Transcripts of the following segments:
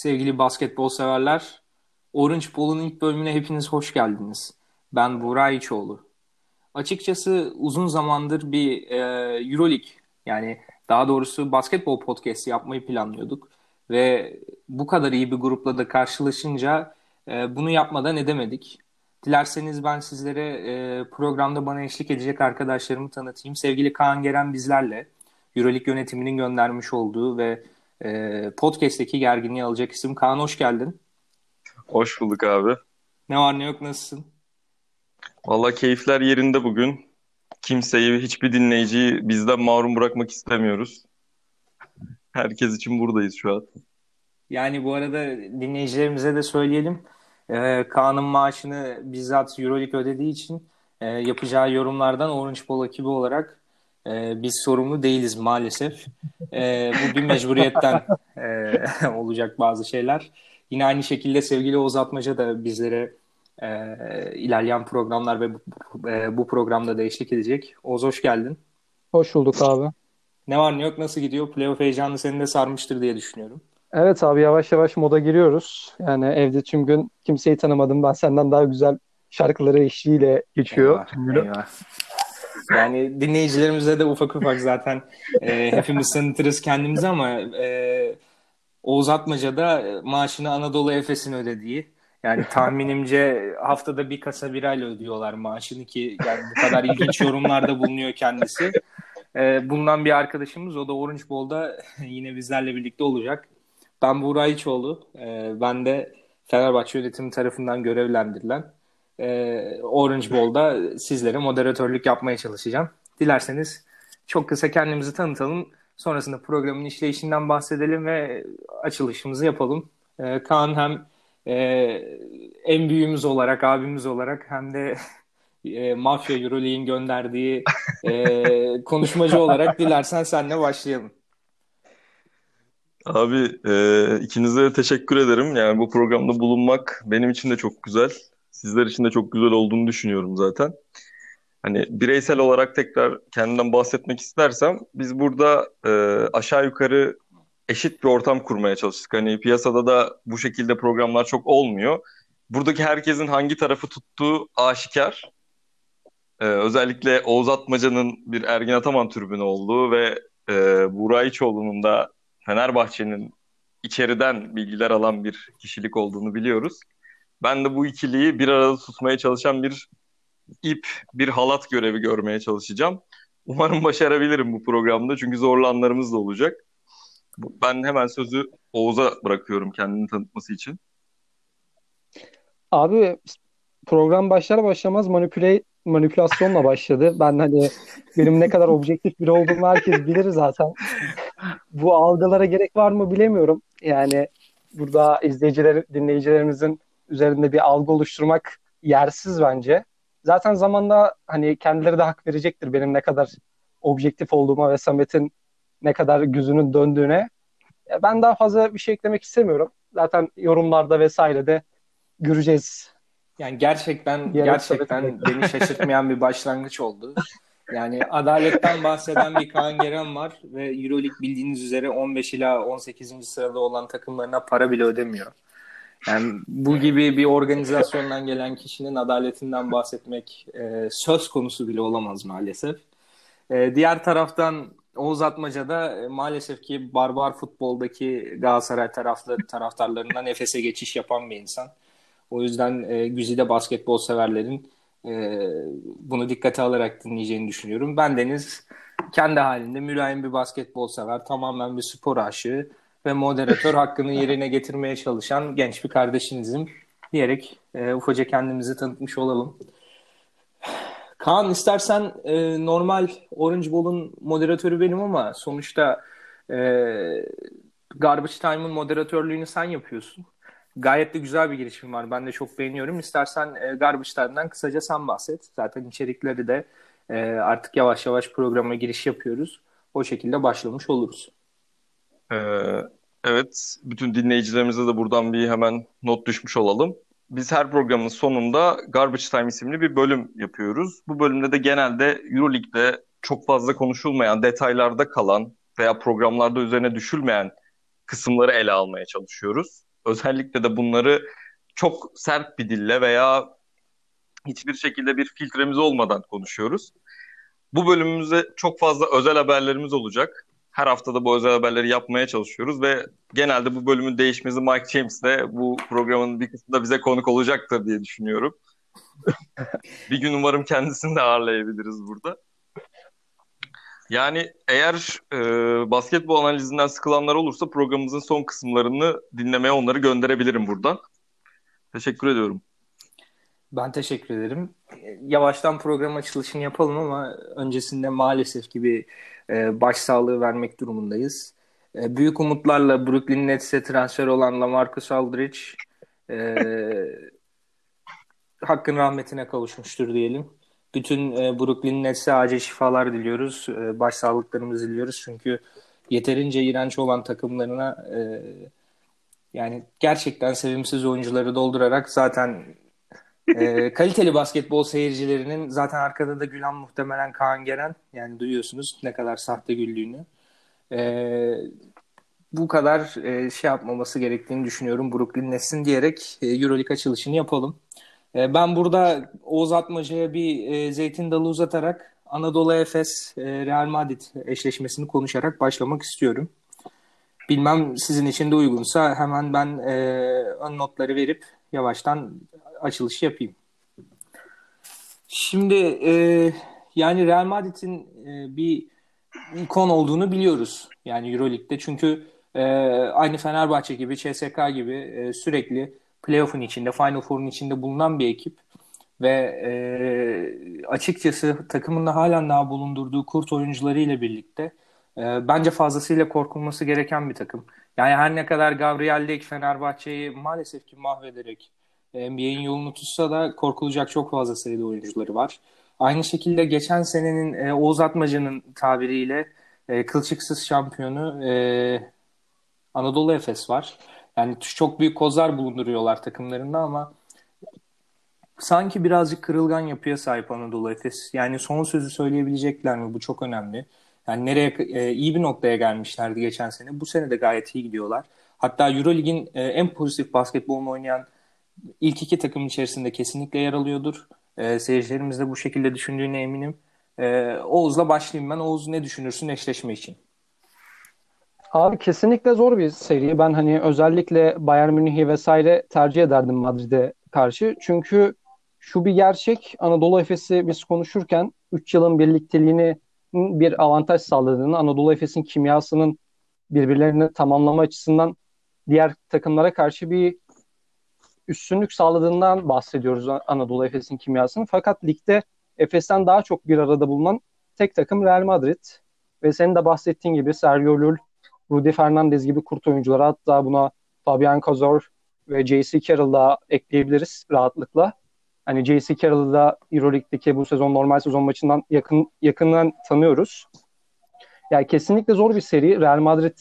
Sevgili basketbol severler, Orange Ball'un ilk bölümüne hepiniz hoş geldiniz. Ben Buğra İçoğlu. Açıkçası uzun zamandır bir e, Euroleague yani daha doğrusu basketbol podcast yapmayı planlıyorduk. Ve bu kadar iyi bir grupla da karşılaşınca e, bunu yapmadan edemedik. Dilerseniz ben sizlere e, programda bana eşlik edecek arkadaşlarımı tanıtayım. Sevgili Kaan Geren bizlerle. Euroleague yönetiminin göndermiş olduğu ve e, podcast'teki gerginliği alacak isim. Kaan hoş geldin. Hoş bulduk abi. Ne var ne yok nasılsın? Valla keyifler yerinde bugün. Kimseyi, hiçbir dinleyiciyi bizden mahrum bırakmak istemiyoruz. Herkes için buradayız şu an. Yani bu arada dinleyicilerimize de söyleyelim. Ee, Kaan'ın maaşını bizzat Euroleague ödediği için e, yapacağı yorumlardan Orange Ball ekibi olarak e, biz sorumlu değiliz maalesef. E, bu bir mecburiyetten e, olacak bazı şeyler. Yine aynı şekilde sevgili Oğuz Atmaca da bizlere e, ilerleyen programlar ve bu, e, bu programda da eşlik edecek. Oğuz hoş geldin. Hoş bulduk abi. Ne var ne yok nasıl gidiyor? Playoff heyecanı seni de sarmıştır diye düşünüyorum. Evet abi yavaş yavaş moda giriyoruz. Yani evde tüm gün kimseyi tanımadım. Ben senden daha güzel şarkıları eşliğiyle geçiyor. Eyvah, eyvah. Yani dinleyicilerimize de ufak ufak zaten e, hepimiz tanıtırız kendimizi ama e, Oğuz Atmaca'da maaşını Anadolu Efes'in ödediği. Yani tahminimce haftada bir kasa birayla ödüyorlar maaşını ki yani bu kadar ilginç yorumlarda bulunuyor kendisi. E, bundan bir arkadaşımız o da Orange Ball'da yine bizlerle birlikte olacak. Ben Buğra İçoğlu. E, ben de Fenerbahçe yönetimi tarafından görevlendirilen e, Orange Ball'da sizlere moderatörlük yapmaya çalışacağım. Dilerseniz çok kısa kendimizi tanıtalım. Sonrasında programın işleyişinden bahsedelim ve açılışımızı yapalım. E, Kaan hem e, en büyüğümüz olarak, abimiz olarak hem de e, Mafya Euroleague'in gönderdiği e, konuşmacı olarak dilersen senle başlayalım. Abi e, ikinize de teşekkür ederim. Yani bu programda bulunmak benim için de çok güzel. Sizler için de çok güzel olduğunu düşünüyorum zaten. Hani bireysel olarak tekrar kendimden bahsetmek istersem biz burada e, aşağı yukarı eşit bir ortam kurmaya çalıştık. Hani piyasada da bu şekilde programlar çok olmuyor. Buradaki herkesin hangi tarafı tuttuğu aşikar. Ee, özellikle Oğuz Atmaca'nın bir Ergin Ataman türbünü olduğu ve e, Buğra İçoğlu'nun da Fenerbahçe'nin içeriden bilgiler alan bir kişilik olduğunu biliyoruz. Ben de bu ikiliyi bir arada tutmaya çalışan bir ip, bir halat görevi görmeye çalışacağım. Umarım başarabilirim bu programda çünkü zorlu anlarımız da olacak. Ben hemen sözü Oğuz'a bırakıyorum kendini tanıtması için. Abi program başlar başlamaz manipüle manipülasyonla başladı. Ben hani benim ne kadar objektif biri olduğumu herkes bilir zaten. Bu algılara gerek var mı bilemiyorum. Yani burada izleyiciler, dinleyicilerimizin üzerinde bir algı oluşturmak yersiz bence. Zaten zamanda hani kendileri de hak verecektir benim ne kadar objektif olduğuma ve Samet'in ne kadar gözünün döndüğüne. Ben daha fazla bir şey eklemek istemiyorum. Zaten yorumlarda vesaire de göreceğiz. Yani gerçekten gerçekten beni şaşırtmayan bir başlangıç oldu. Yani adaletten bahseden bir Kaan Geren var ve Euroleague bildiğiniz üzere 15 ila 18. sırada olan takımlarına para bile ödemiyor. Yani bu gibi bir organizasyondan gelen kişinin adaletinden bahsetmek e, söz konusu bile olamaz maalesef. E, diğer taraftan Oğuz Atmaca'da e, maalesef ki barbar futboldaki Galatasaray taraflı taraftarlarından Efes'e geçiş yapan bir insan. O yüzden e, güzide basketbol severlerin e, bunu dikkate alarak dinleyeceğini düşünüyorum. Ben Deniz kendi halinde mülayim bir basketbol sever, tamamen bir spor aşığı ve moderatör hakkını yerine getirmeye çalışan genç bir kardeşinizim diyerek e, ufaca kendimizi tanıtmış olalım. Kaan istersen e, normal Orange Ball'un moderatörü benim ama sonuçta e, Garbage Time'ın moderatörlüğünü sen yapıyorsun. Gayet de güzel bir girişim var. Ben de çok beğeniyorum. İstersen e, Garbage Time'dan kısaca sen bahset. Zaten içerikleri de e, artık yavaş yavaş programa giriş yapıyoruz. O şekilde başlamış oluruz. Ee, evet, bütün dinleyicilerimize de buradan bir hemen not düşmüş olalım. Biz her programın sonunda Garbage Time isimli bir bölüm yapıyoruz. Bu bölümde de genelde Euroleague'de çok fazla konuşulmayan, detaylarda kalan veya programlarda üzerine düşülmeyen kısımları ele almaya çalışıyoruz. özellikle de bunları çok sert bir dille veya hiçbir şekilde bir filtremiz olmadan konuşuyoruz. Bu bölümümüzde çok fazla özel haberlerimiz olacak. Her hafta da bu özel haberleri yapmaya çalışıyoruz ve genelde bu bölümün değişmesi Mike James de bu programın bir kısmında bize konuk olacaktır diye düşünüyorum. bir gün umarım kendisini de ağırlayabiliriz burada. Yani eğer e, basketbol analizinden sıkılanlar olursa programımızın son kısımlarını dinlemeye onları gönderebilirim buradan. Teşekkür ediyorum. Ben teşekkür ederim. Yavaştan program açılışını yapalım ama öncesinde maalesef gibi e, başsağlığı vermek durumundayız. E, büyük umutlarla Brooklyn Nets'e transfer olan LaMarcus Aldridge e, hakkın rahmetine kavuşmuştur diyelim. Bütün e, Brooklyn Nets'e acil şifalar diliyoruz. E, başsağlıklarımızı diliyoruz. Çünkü yeterince iğrenç olan takımlarına e, yani gerçekten sevimsiz oyuncuları doldurarak zaten e, kaliteli basketbol seyircilerinin zaten arkada da gülen muhtemelen Kaan Geren. Yani duyuyorsunuz ne kadar sahte güldüğünü. E, bu kadar e, şey yapmaması gerektiğini düşünüyorum Brooklyn Nets'in diyerek e, Euroleague açılışını yapalım. E, ben burada Oğuz Atmaca'ya bir e, zeytin dalı uzatarak Anadolu Efes e, Real Madrid eşleşmesini konuşarak başlamak istiyorum. Bilmem sizin için de uygunsa hemen ben e, ön notları verip yavaştan açılış yapayım. Şimdi e, yani Real Madrid'in e, bir ikon olduğunu biliyoruz. Yani Euroleague'de çünkü e, aynı Fenerbahçe gibi, CSK gibi e, sürekli playoff'un içinde, Final Four'un içinde bulunan bir ekip ve e, açıkçası takımında halen daha bulundurduğu kurt oyuncularıyla birlikte e, bence fazlasıyla korkulması gereken bir takım. Yani her ne kadar Gabriel Lek Fenerbahçe'yi maalesef ki mahvederek NBA'in yolunu tutsa da korkulacak çok fazla sayıda oyuncuları var. Aynı şekilde geçen senenin e, Oğuz Atmaca'nın tabiriyle e, kılçıksız şampiyonu e, Anadolu Efes var. Yani çok büyük kozlar bulunduruyorlar takımlarında ama sanki birazcık kırılgan yapıya sahip Anadolu Efes. Yani son sözü söyleyebilecekler mi? Bu çok önemli. Yani nereye e, iyi bir noktaya gelmişlerdi geçen sene. Bu sene de gayet iyi gidiyorlar. Hatta EuroLeague'in e, en pozitif basketbolunu oynayan ilk iki takım içerisinde kesinlikle yer alıyordur. E, seyircilerimiz de bu şekilde düşündüğüne eminim. E, Oğuz'la başlayayım ben. Oğuz ne düşünürsün eşleşme için? Abi kesinlikle zor bir seri. Ben hani özellikle Bayern Münih'i vesaire tercih ederdim Madrid'e karşı. Çünkü şu bir gerçek Anadolu Efes'i biz konuşurken 3 yılın birlikteliğini bir avantaj sağladığını, Anadolu Efes'in kimyasının birbirlerini tamamlama açısından diğer takımlara karşı bir üstünlük sağladığından bahsediyoruz Anadolu Efes'in kimyasının. Fakat ligde Efes'ten daha çok bir arada bulunan tek takım Real Madrid. Ve senin de bahsettiğin gibi Sergio Llull, Rudy Fernandez gibi kurt oyuncuları hatta buna Fabian Cazor ve J.C. Carroll da ekleyebiliriz rahatlıkla. Hani J.C. Carroll'ı da Euroleague'deki bu sezon normal sezon maçından yakın yakından tanıyoruz. Yani kesinlikle zor bir seri. Real Madrid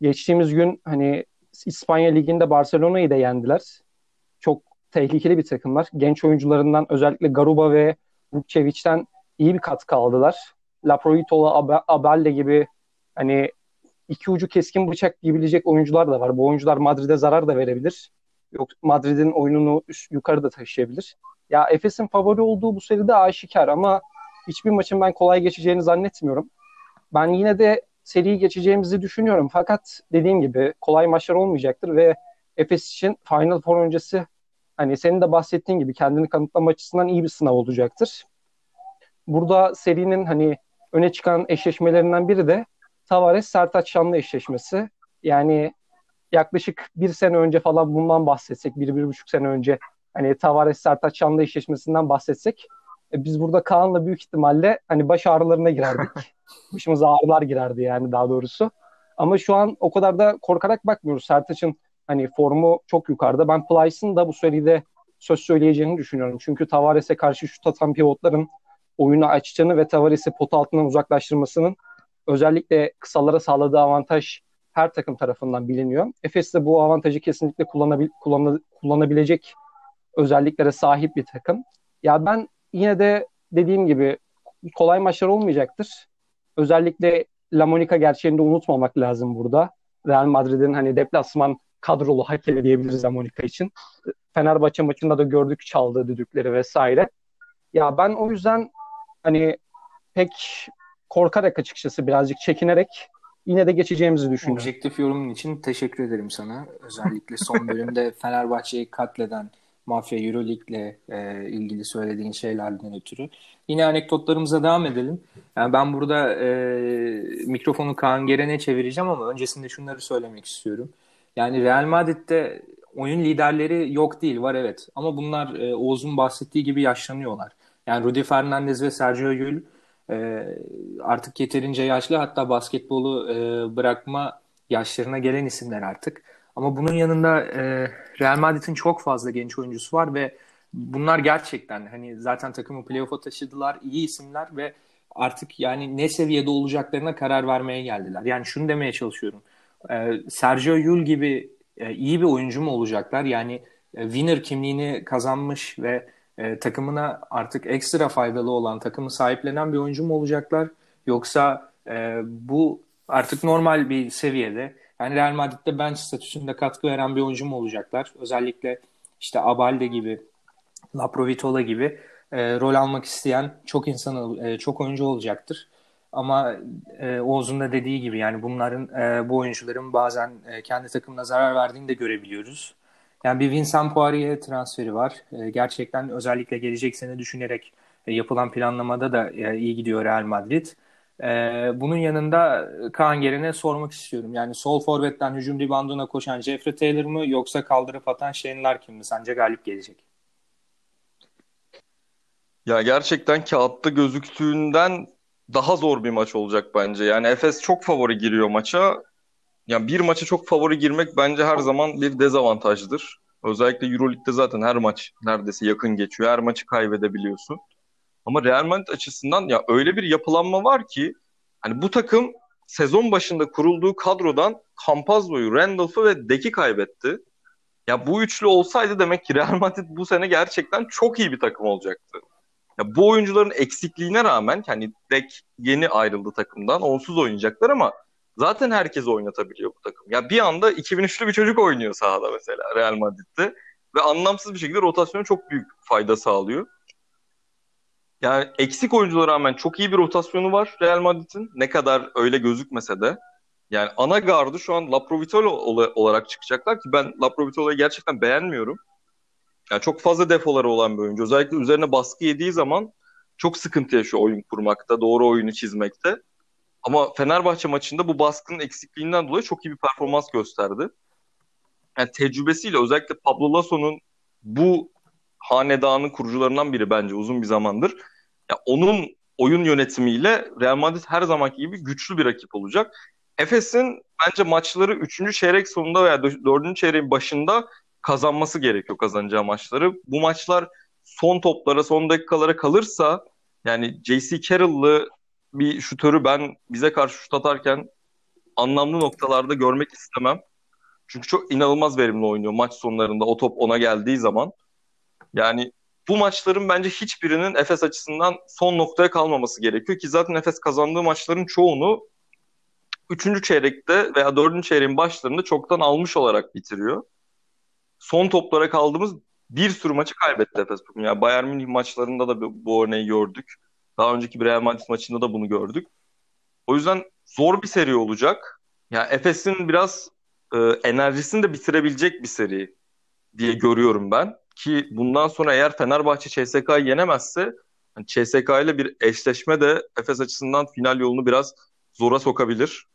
geçtiğimiz gün hani İspanya Ligi'nde Barcelona'yı da yendiler. Çok tehlikeli bir takımlar. Genç oyuncularından özellikle Garuba ve Vukcevic'den iyi bir katkı aldılar. Laproitola, Abelle gibi hani iki ucu keskin bıçak giyebilecek oyuncular da var. Bu oyuncular Madrid'e zarar da verebilir. Yok Madrid'in oyununu üst, yukarıda taşıyabilir. Ya Efes'in favori olduğu bu seride aşikar ama hiçbir maçın ben kolay geçeceğini zannetmiyorum. Ben yine de seriyi geçeceğimizi düşünüyorum. Fakat dediğim gibi kolay maçlar olmayacaktır ve Efes için Final Four öncesi hani senin de bahsettiğin gibi kendini kanıtlama açısından iyi bir sınav olacaktır. Burada serinin hani öne çıkan eşleşmelerinden biri de Tavares Sertaç Şanlı eşleşmesi. Yani yaklaşık bir sene önce falan bundan bahsetsek, bir, bir buçuk sene önce hani Tavares Sertaç Şanlı eşleşmesinden bahsetsek e, biz burada Kaan'la büyük ihtimalle hani baş ağrılarına girerdik. Başımıza ağrılar girerdi yani daha doğrusu. Ama şu an o kadar da korkarak bakmıyoruz. Sertaç'ın hani formu çok yukarıda. Ben Plyce'ın da bu seride söz söyleyeceğini düşünüyorum. Çünkü Tavares'e karşı şut atan pivotların oyunu açacağını ve Tavares'i pot altından uzaklaştırmasının özellikle kısalara sağladığı avantaj her takım tarafından biliniyor. Efes de bu avantajı kesinlikle kullanabil kullan kullanabilecek özelliklere sahip bir takım. Ya ben yine de dediğim gibi kolay maçlar olmayacaktır. Özellikle La Monica gerçeğini de unutmamak lazım burada. Real Madrid'in hani deplasman kadrolu hakemi diyebiliriz Monika için. Fenerbahçe maçında da gördük çaldığı düdükleri vesaire. Ya ben o yüzden hani pek korkarak açıkçası birazcık çekinerek yine de geçeceğimizi düşünüyorum. Objektif yorumun için teşekkür ederim sana. Özellikle son bölümde Fenerbahçe'yi katleden Mafya Euroleague'le e, ilgili söylediğin şeylerden ötürü. Yine anekdotlarımıza devam edelim. Yani ben burada e, mikrofonu Kaan Geren'e çevireceğim ama öncesinde şunları söylemek istiyorum. Yani Real Madrid'de oyun liderleri yok değil var evet. Ama bunlar e, Oğuz'un bahsettiği gibi yaşlanıyorlar. Yani Rudy Fernandez ve Sergio Yul e, artık yeterince yaşlı hatta basketbolu e, bırakma yaşlarına gelen isimler artık. Ama bunun yanında e, Real Madrid'in çok fazla genç oyuncusu var ve bunlar gerçekten hani zaten takımı playoff'a taşıdılar. iyi isimler ve artık yani ne seviyede olacaklarına karar vermeye geldiler. Yani şunu demeye çalışıyorum. E, Sergio Yul gibi e, iyi bir oyuncu mu olacaklar? Yani e, winner kimliğini kazanmış ve e, takımına artık ekstra faydalı olan, takımı sahiplenen bir oyuncu mu olacaklar? Yoksa bu artık normal bir seviyede yani Real Madrid'de bench statüsünde katkı veren bir oyuncu mu olacaklar? Özellikle işte Abalde gibi, Laprovitola gibi e, rol almak isteyen çok insan, e, çok oyuncu olacaktır. Ama e, Oğuz'un da dediği gibi yani bunların e, bu oyuncuların bazen e, kendi takımına zarar verdiğini de görebiliyoruz. Yani bir Vincent Poirier transferi var. E, gerçekten özellikle gelecek sene düşünerek e, yapılan planlamada da e, iyi gidiyor Real Madrid. E, bunun yanında Kaan Geren'e sormak istiyorum. Yani sol forvetten hücum ribandına koşan Jeffrey Taylor mı yoksa kaldırıp atan Shane Larkin mi? Sence galip gelecek? Ya gerçekten kağıtta gözüktüğünden daha zor bir maç olacak bence. Yani Efes çok favori giriyor maça. Yani bir maça çok favori girmek bence her zaman bir dezavantajdır. Özellikle Euroleague'de zaten her maç neredeyse yakın geçiyor. Her maçı kaybedebiliyorsun. Ama Real Madrid açısından ya öyle bir yapılanma var ki hani bu takım sezon başında kurulduğu kadrodan Campazzo'yu, Randolph'u ve Dek'i kaybetti. Ya bu üçlü olsaydı demek ki Real Madrid bu sene gerçekten çok iyi bir takım olacaktı. Ya bu oyuncuların eksikliğine rağmen hani Dek yeni ayrıldı takımdan. Onsuz oynayacaklar ama zaten herkes oynatabiliyor bu takım. Ya bir anda 2003'lü bir çocuk oynuyor sahada mesela Real Madrid'de ve anlamsız bir şekilde rotasyona çok büyük fayda sağlıyor. Yani eksik oyunculara rağmen çok iyi bir rotasyonu var Real Madrid'in. Ne kadar öyle gözükmese de. Yani ana gardı şu an Laprovitola olarak çıkacaklar ki ben Laprovitola'yı gerçekten beğenmiyorum. Yani çok fazla defoları olan bir oyuncu. Özellikle üzerine baskı yediği zaman çok sıkıntı yaşıyor oyun kurmakta, doğru oyunu çizmekte. Ama Fenerbahçe maçında bu baskının eksikliğinden dolayı çok iyi bir performans gösterdi. Yani tecrübesiyle özellikle Pablo Lasso'nun bu hanedanın kurucularından biri bence uzun bir zamandır. Ya onun oyun yönetimiyle Real Madrid her zamanki gibi güçlü bir rakip olacak. Efes'in bence maçları 3. çeyrek sonunda veya 4. çeyreğin başında kazanması gerekiyor kazanacağı maçları. Bu maçlar son toplara, son dakikalara kalırsa yani J.C. Carroll'lı bir şutörü ben bize karşı şut atarken anlamlı noktalarda görmek istemem. Çünkü çok inanılmaz verimli oynuyor maç sonlarında o top ona geldiği zaman. Yani bu maçların bence hiçbirinin Efes açısından son noktaya kalmaması gerekiyor ki zaten Efes kazandığı maçların çoğunu 3. çeyrekte veya 4. çeyreğin başlarında çoktan almış olarak bitiriyor. Son toplara kaldığımız bir sürü maçı kaybetti Efes bugün. Yani Bayern Münih maçlarında da bu örneği gördük. Daha önceki Real Madrid maçında da bunu gördük. O yüzden zor bir seri olacak. Yani Efes'in biraz e, enerjisini de bitirebilecek bir seri diye görüyorum ben. Ki bundan sonra eğer Fenerbahçe CSK'yı yenemezse CSK ile bir eşleşme de Efes açısından final yolunu biraz zora sokabilir.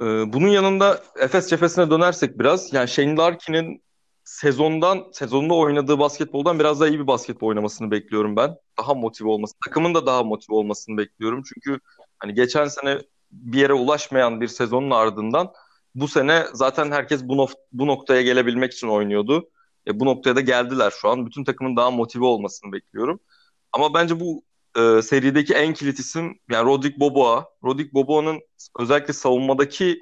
Ee, bunun yanında Efes cephesine dönersek biraz yani Shane Larkin'in sezondan sezonda oynadığı basketboldan biraz daha iyi bir basketbol oynamasını bekliyorum ben. Daha motive olması, takımın da daha motive olmasını bekliyorum. Çünkü hani geçen sene bir yere ulaşmayan bir sezonun ardından bu sene zaten herkes bu, no- bu noktaya gelebilmek için oynuyordu. E, bu noktaya da geldiler şu an. Bütün takımın daha motive olmasını bekliyorum. Ama bence bu e, serideki en kilit isim yani Rodrik Boboa. Rodrik Boboa'nın özellikle savunmadaki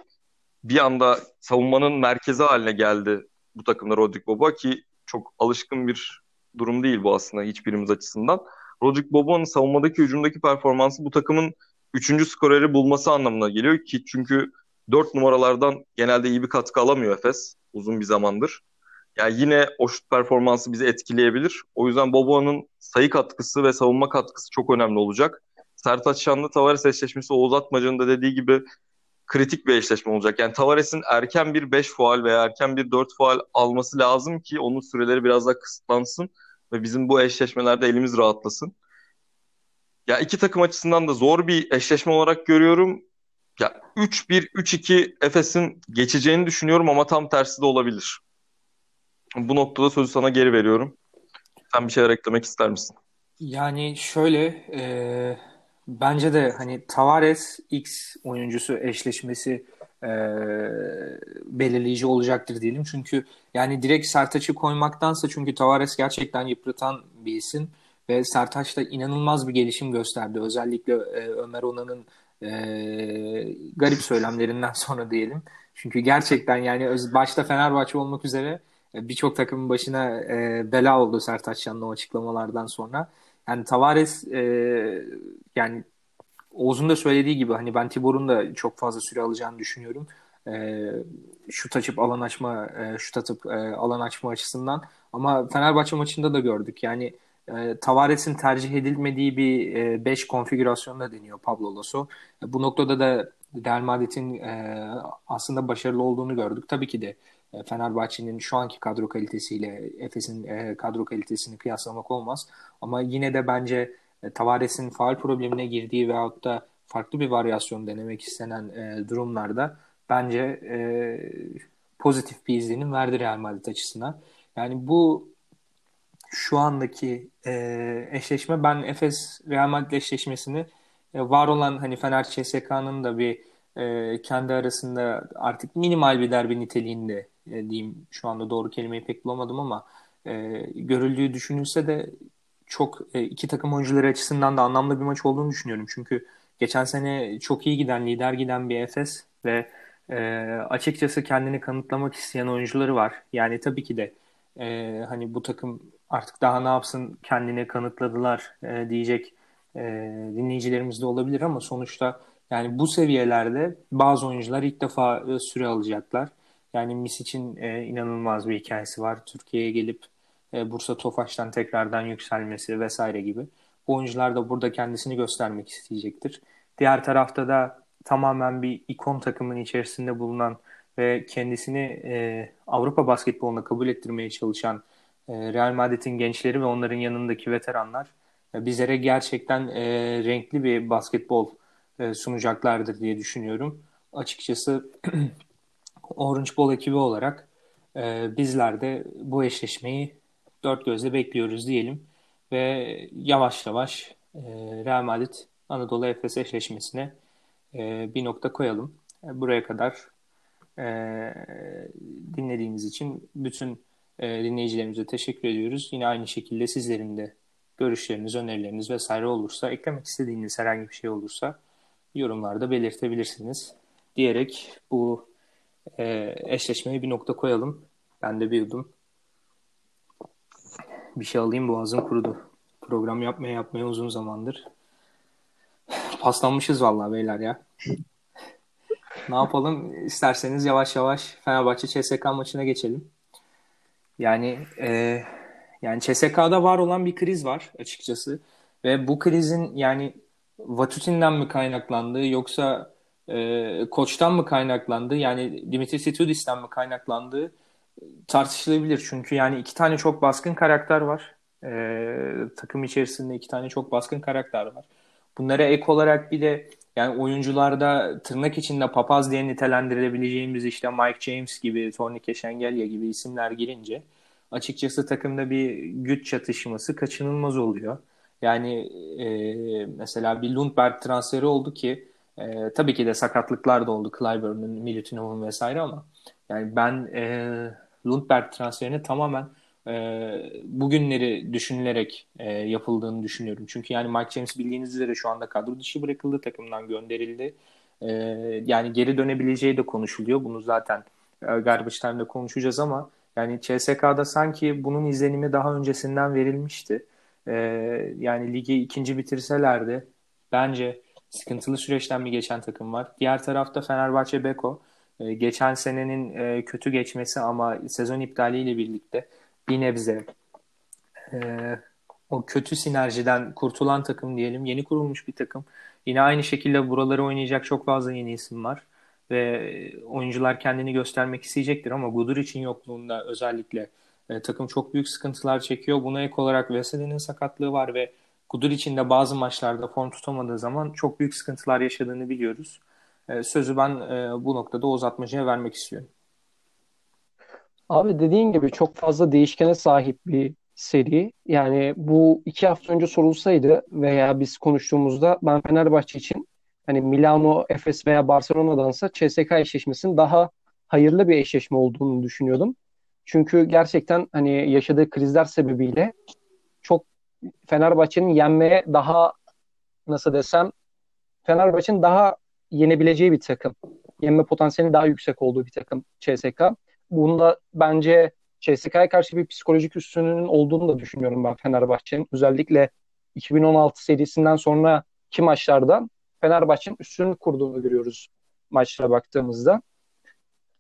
bir anda savunmanın merkezi haline geldi bu takımda Rodrik Boboa ki çok alışkın bir durum değil bu aslında hiçbirimiz açısından. Rodrik Boboa'nın savunmadaki hücumdaki performansı bu takımın üçüncü skoreri bulması anlamına geliyor ki çünkü 4 numaralardan genelde iyi bir katkı alamıyor Efes uzun bir zamandır. Yani yine o şut performansı bizi etkileyebilir. O yüzden Boboa'nın sayı katkısı ve savunma katkısı çok önemli olacak. Sertaç Şanlı Tavares eşleşmesi Oğuz Atmaca'nın da dediği gibi kritik bir eşleşme olacak. Yani Tavares'in erken bir 5 faal veya erken bir 4 faal alması lazım ki onun süreleri biraz daha kısıtlansın ve bizim bu eşleşmelerde elimiz rahatlasın. Ya iki takım açısından da zor bir eşleşme olarak görüyorum. Ya 3-1, 3-2 Efes'in geçeceğini düşünüyorum ama tam tersi de olabilir. Bu noktada sözü sana geri veriyorum. Sen bir şeyler eklemek ister misin? Yani şöyle e, bence de hani Tavares X oyuncusu eşleşmesi e, belirleyici olacaktır diyelim. Çünkü yani direkt Sertaç'ı koymaktansa çünkü Tavares gerçekten yıpratan bir isim ve Sertaç da inanılmaz bir gelişim gösterdi. Özellikle e, Ömer Onan'ın e, garip söylemlerinden sonra diyelim. Çünkü gerçekten yani başta Fenerbahçe olmak üzere birçok takımın başına e, bela oldu Sertaç Şan'ın o açıklamalardan sonra. Yani Tavares e, yani Oğuz'un da söylediği gibi hani ben Tibor'un da çok fazla süre alacağını düşünüyorum. E, şut açıp alan açma, e, şut atıp e, alan açma açısından. Ama Fenerbahçe maçında da gördük. Yani e, Tavares'in tercih edilmediği bir 5 e, konfigürasyonda deniyor Pablo Lasso. E, bu noktada da Real Madrid'in e, aslında başarılı olduğunu gördük. Tabii ki de Fenerbahçe'nin şu anki kadro kalitesiyle Efes'in e, kadro kalitesini kıyaslamak olmaz. Ama yine de bence e, Tavares'in faal problemine girdiği veyahut da farklı bir varyasyon denemek istenen e, durumlarda bence e, pozitif bir izlenim verdi Real Madrid açısından. Yani bu şu andaki e, eşleşme ben Efes Real Madrid eşleşmesini e, var olan hani Fener CSK'nın da bir e, kendi arasında artık minimal bir derbi niteliğinde e, diyeyim şu anda doğru kelimeyi pek bulamadım ama e, görüldüğü düşünülse de çok e, iki takım oyuncuları açısından da anlamlı bir maç olduğunu düşünüyorum. Çünkü geçen sene çok iyi giden, lider giden bir Efes ve e, açıkçası kendini kanıtlamak isteyen oyuncuları var. Yani tabii ki de e, hani bu takım artık daha ne yapsın kendini kanıtladılar e, diyecek e, dinleyicilerimiz de olabilir ama sonuçta yani bu seviyelerde bazı oyuncular ilk defa e, süre alacaklar. Yani Mis için e, inanılmaz bir hikayesi var. Türkiye'ye gelip e, Bursa Tofaş'tan tekrardan yükselmesi vesaire gibi. Bu oyuncular da burada kendisini göstermek isteyecektir. Diğer tarafta da tamamen bir ikon takımın içerisinde bulunan ve kendisini e, Avrupa basketboluna kabul ettirmeye çalışan e, Real Madrid'in gençleri ve onların yanındaki veteranlar e, bizlere gerçekten e, renkli bir basketbol e, sunacaklardır diye düşünüyorum. Açıkçası Orange Ball ekibi olarak e, bizler de bu eşleşmeyi dört gözle bekliyoruz diyelim ve yavaş yavaş e, Real Madrid Anadolu Efes eşleşmesine e, bir nokta koyalım. E, buraya kadar e, dinlediğiniz için bütün e, dinleyicilerimize teşekkür ediyoruz. Yine aynı şekilde sizlerin de görüşleriniz, önerileriniz vesaire olursa, eklemek istediğiniz herhangi bir şey olursa yorumlarda belirtebilirsiniz. Diyerek bu e, eşleşmeye bir nokta koyalım. Ben de bir yudum bir şey alayım boğazım kurudu. Program yapmaya yapmaya uzun zamandır. Paslanmışız vallahi beyler ya. ne yapalım? İsterseniz yavaş yavaş Fenerbahçe CSK maçına geçelim. Yani e, yani CSK'da var olan bir kriz var açıkçası. Ve bu krizin yani Vatutin'den mi kaynaklandığı yoksa e, koçtan mı kaynaklandığı yani Dimitris Situdis'ten mi kaynaklandığı tartışılabilir. Çünkü yani iki tane çok baskın karakter var. E, takım içerisinde iki tane çok baskın karakter var. Bunlara ek olarak bir de yani oyuncularda tırnak içinde papaz diye nitelendirilebileceğimiz işte Mike James gibi, Tornike Şengelya gibi isimler girince açıkçası takımda bir güç çatışması kaçınılmaz oluyor. Yani e, mesela bir Lundberg transferi oldu ki e, tabii ki de sakatlıklar da oldu Clyburn'un, Milutinov'un vesaire ama yani ben e, Lundberg transferini tamamen e, bugünleri düşünülerek e, yapıldığını düşünüyorum. Çünkü yani Mike James bildiğiniz üzere şu anda kadro dışı bırakıldı, takımdan gönderildi. E, yani geri dönebileceği de konuşuluyor. Bunu zaten e, Garbage Time'da konuşacağız ama yani CSK'da sanki bunun izlenimi daha öncesinden verilmişti. E, yani ligi ikinci bitirselerdi bence sıkıntılı süreçten bir geçen takım var. Diğer tarafta Fenerbahçe Beko. E, geçen senenin e, kötü geçmesi ama sezon iptaliyle birlikte bir nebze e, o kötü sinerjiden kurtulan takım diyelim. Yeni kurulmuş bir takım. Yine aynı şekilde buraları oynayacak çok fazla yeni isim var. Ve oyuncular kendini göstermek isteyecektir ama Gudur için yokluğunda özellikle e, takım çok büyük sıkıntılar çekiyor. Buna ek olarak Veseli'nin sakatlığı var ve Gudur için de bazı maçlarda form tutamadığı zaman çok büyük sıkıntılar yaşadığını biliyoruz. E, sözü ben e, bu noktada uzatmacıya vermek istiyorum. Abi dediğin gibi çok fazla değişkene sahip bir seri. Yani bu iki hafta önce sorulsaydı veya biz konuştuğumuzda ben Fenerbahçe için hani Milano, Efes veya Barcelona'dansa CSK eşleşmesinin daha hayırlı bir eşleşme olduğunu düşünüyordum. Çünkü gerçekten hani yaşadığı krizler sebebiyle çok Fenerbahçe'nin yenmeye daha nasıl desem Fenerbahçe'nin daha yenebileceği bir takım. Yenme potansiyeli daha yüksek olduğu bir takım CSK. Bunda bence CSK'ya karşı bir psikolojik üstünlüğünün olduğunu da düşünüyorum ben Fenerbahçe'nin. Özellikle 2016 serisinden sonra ki maçlarda Fenerbahçe'nin üstünlük kurduğunu görüyoruz maçlara baktığımızda.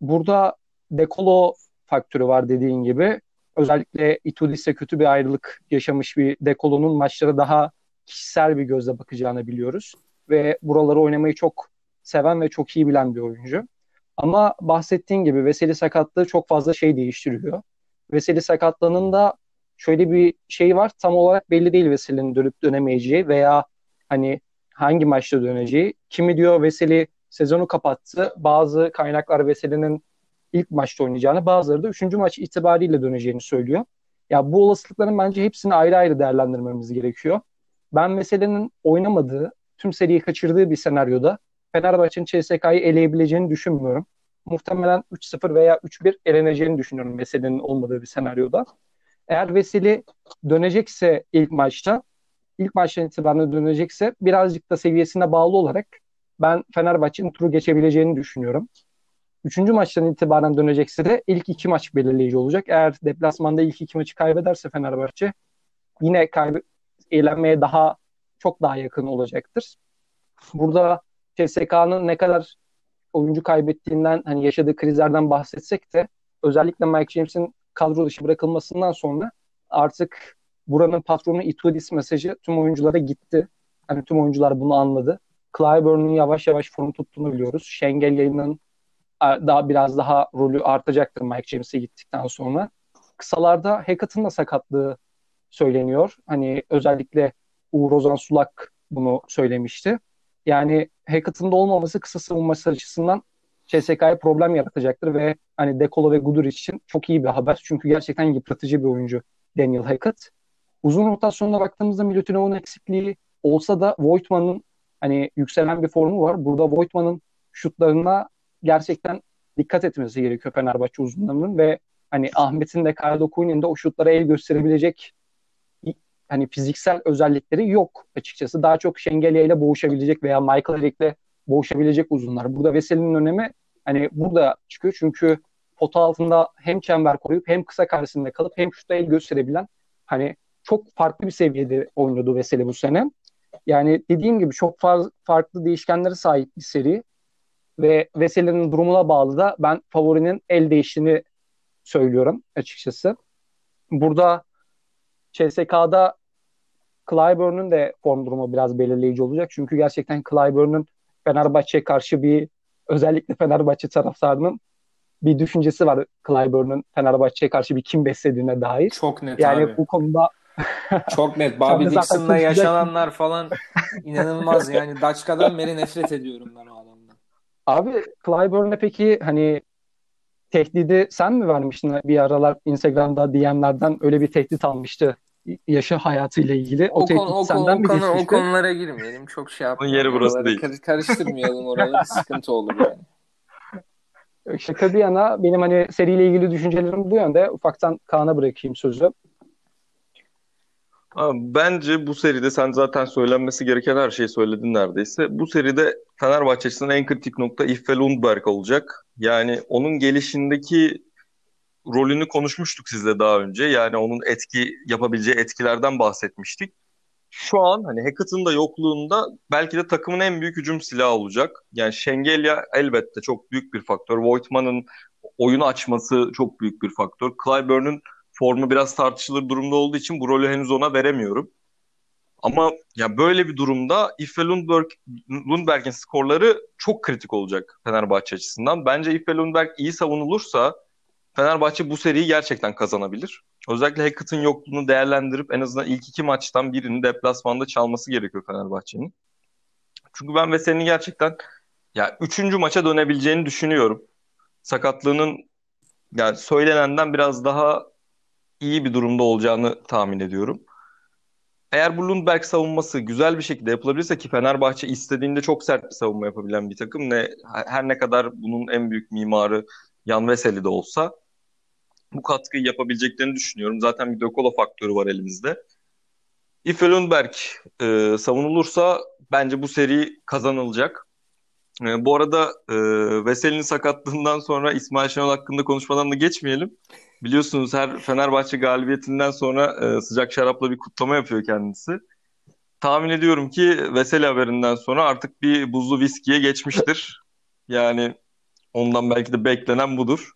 Burada Dekolo faktörü var dediğin gibi. Özellikle Itudis'e kötü bir ayrılık yaşamış bir Dekolo'nun maçlara daha kişisel bir gözle bakacağını biliyoruz. Ve buraları oynamayı çok seven ve çok iyi bilen bir oyuncu. Ama bahsettiğin gibi Veseli sakatlığı çok fazla şey değiştiriyor. Veseli sakatlığının da şöyle bir şey var. Tam olarak belli değil Veseli'nin dönüp dönemeyeceği veya hani hangi maçta döneceği. Kimi diyor Veseli sezonu kapattı. Bazı kaynaklar Veseli'nin ilk maçta oynayacağını, bazıları da üçüncü maç itibariyle döneceğini söylüyor. Ya bu olasılıkların bence hepsini ayrı ayrı değerlendirmemiz gerekiyor. Ben Veseli'nin oynamadığı, tüm seriyi kaçırdığı bir senaryoda Fenerbahçe'nin CSK'yı eleyebileceğini düşünmüyorum. Muhtemelen 3-0 veya 3-1 eleneceğini düşünüyorum Veseli'nin olmadığı bir senaryoda. Eğer Veseli dönecekse ilk maçta, ilk maçtan itibaren dönecekse birazcık da seviyesine bağlı olarak ben Fenerbahçe'nin turu geçebileceğini düşünüyorum. Üçüncü maçtan itibaren dönecekse de ilk iki maç belirleyici olacak. Eğer deplasmanda ilk iki maçı kaybederse Fenerbahçe yine kayb eğlenmeye daha çok daha yakın olacaktır. Burada CSK'nın ne kadar oyuncu kaybettiğinden hani yaşadığı krizlerden bahsetsek de özellikle Mike James'in kadro dışı bırakılmasından sonra artık buranın patronu Itudis mesajı tüm oyunculara gitti. Hani tüm oyuncular bunu anladı. Clyburn'un yavaş yavaş form tuttuğunu biliyoruz. Şengel yayının daha biraz daha rolü artacaktır Mike James'e gittikten sonra. Kısalarda Hackett'ın da sakatlığı söyleniyor. Hani özellikle Uğur Ozan Sulak bunu söylemişti. Yani Hackett'ın da olmaması kısa savunması açısından CSK'ya problem yaratacaktır ve hani Dekolo ve Gudur için çok iyi bir haber. Çünkü gerçekten yıpratıcı bir oyuncu Daniel Hackett. Uzun rotasyonuna baktığımızda Milutinov'un eksikliği olsa da Voigtman'ın hani yükselen bir formu var. Burada Voigtman'ın şutlarına gerçekten dikkat etmesi gerekiyor Fenerbahçe uzunlarının ve hani Ahmet'in de Kyle Oku'nun da o şutlara el gösterebilecek hani fiziksel özellikleri yok açıkçası. Daha çok Şengelya ile boğuşabilecek veya Michael Eric'le boğuşabilecek uzunlar. Burada Veseli'nin önemi hani burada çıkıyor çünkü pota altında hem çember koruyup hem kısa karşısında kalıp hem şutta el gösterebilen hani çok farklı bir seviyede oynadı Veseli bu sene. Yani dediğim gibi çok fazla farklı değişkenlere sahip bir seri ve Veseli'nin durumuna bağlı da ben favorinin el değiştiğini söylüyorum açıkçası. Burada CSK'da Clyburn'un de form durumu biraz belirleyici olacak. Çünkü gerçekten Clyburn'un Fenerbahçe'ye karşı bir özellikle Fenerbahçe taraftarının bir düşüncesi var Clyburn'un Fenerbahçe'ye karşı bir kim beslediğine dair. Çok net yani abi. bu konuda çok net. Bobby Dixon'la yaşananlar falan inanılmaz yani. Daçka'dan beri nefret ediyorum ben o. Abi Clyburn'e peki hani tehdidi sen mi vermiştin bir aralar Instagram'da DM'lerden öyle bir tehdit almıştı yaşı hayatıyla ilgili. O, o tehdit konu, senden o, mi konu, O konulara girmeyelim. Çok şey yapmayalım. yeri burası oraları. değil. karıştırmayalım oraları. sıkıntı olur yani. Şaka bir yana benim hani seriyle ilgili düşüncelerim bu yönde. Ufaktan Kaan'a bırakayım sözü. Bence bu seride sen zaten söylenmesi gereken her şeyi söyledin neredeyse. Bu seride Fenerbahçe açısından en kritik nokta Iffe Lundberg olacak. Yani onun gelişindeki rolünü konuşmuştuk sizle daha önce. Yani onun etki yapabileceği etkilerden bahsetmiştik. şu an hani Hackett'ın da yokluğunda belki de takımın en büyük hücum silahı olacak. Yani Şengelya elbette çok büyük bir faktör. Voigtman'ın oyunu açması çok büyük bir faktör. Clyburn'un formu biraz tartışılır durumda olduğu için bu rolü henüz ona veremiyorum. Ama ya böyle bir durumda Ife Lundberg, Lundberg'in skorları çok kritik olacak Fenerbahçe açısından. Bence Ife Lundberg iyi savunulursa Fenerbahçe bu seriyi gerçekten kazanabilir. Özellikle Hackett'ın yokluğunu değerlendirip en azından ilk iki maçtan birini deplasmanda çalması gerekiyor Fenerbahçe'nin. Çünkü ben Veseli'nin gerçekten ya üçüncü maça dönebileceğini düşünüyorum. Sakatlığının yani söylenenden biraz daha iyi bir durumda olacağını tahmin ediyorum. Eğer bu Lundberg savunması güzel bir şekilde yapılabilirse ki Fenerbahçe istediğinde çok sert bir savunma yapabilen bir takım ne her ne kadar bunun en büyük mimarı Yan Veseli de olsa bu katkıyı yapabileceklerini düşünüyorum. Zaten bir Dokolo faktörü var elimizde. If Lundberg e, savunulursa bence bu seri kazanılacak. E, bu arada e, Veseli'nin sakatlığından sonra İsmail Şenol hakkında konuşmadan da geçmeyelim. Biliyorsunuz her Fenerbahçe galibiyetinden sonra e, sıcak şarapla bir kutlama yapıyor kendisi. Tahmin ediyorum ki Veseli haberinden sonra artık bir buzlu viskiye geçmiştir. Yani ondan belki de beklenen budur.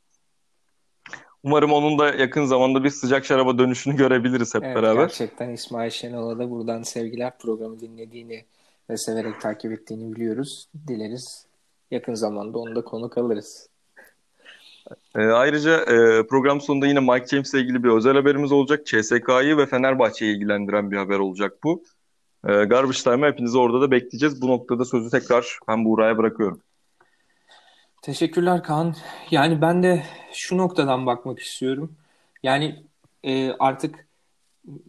Umarım onun da yakın zamanda bir sıcak şaraba dönüşünü görebiliriz hep evet, beraber. Gerçekten İsmail Şenol'a da buradan sevgiler programı dinlediğini ve severek takip ettiğini biliyoruz. Dileriz yakın zamanda onu da konuk alırız. E, ayrıca e, program sonunda yine Mike James ile ilgili bir özel haberimiz olacak. CSK'yı ve Fenerbahçe'yi ilgilendiren bir haber olacak bu. E, Garbage Time'a hepinizi orada da bekleyeceğiz. Bu noktada sözü tekrar ben Buğra'ya bırakıyorum. Teşekkürler Kaan. Yani ben de şu noktadan bakmak istiyorum. Yani e, artık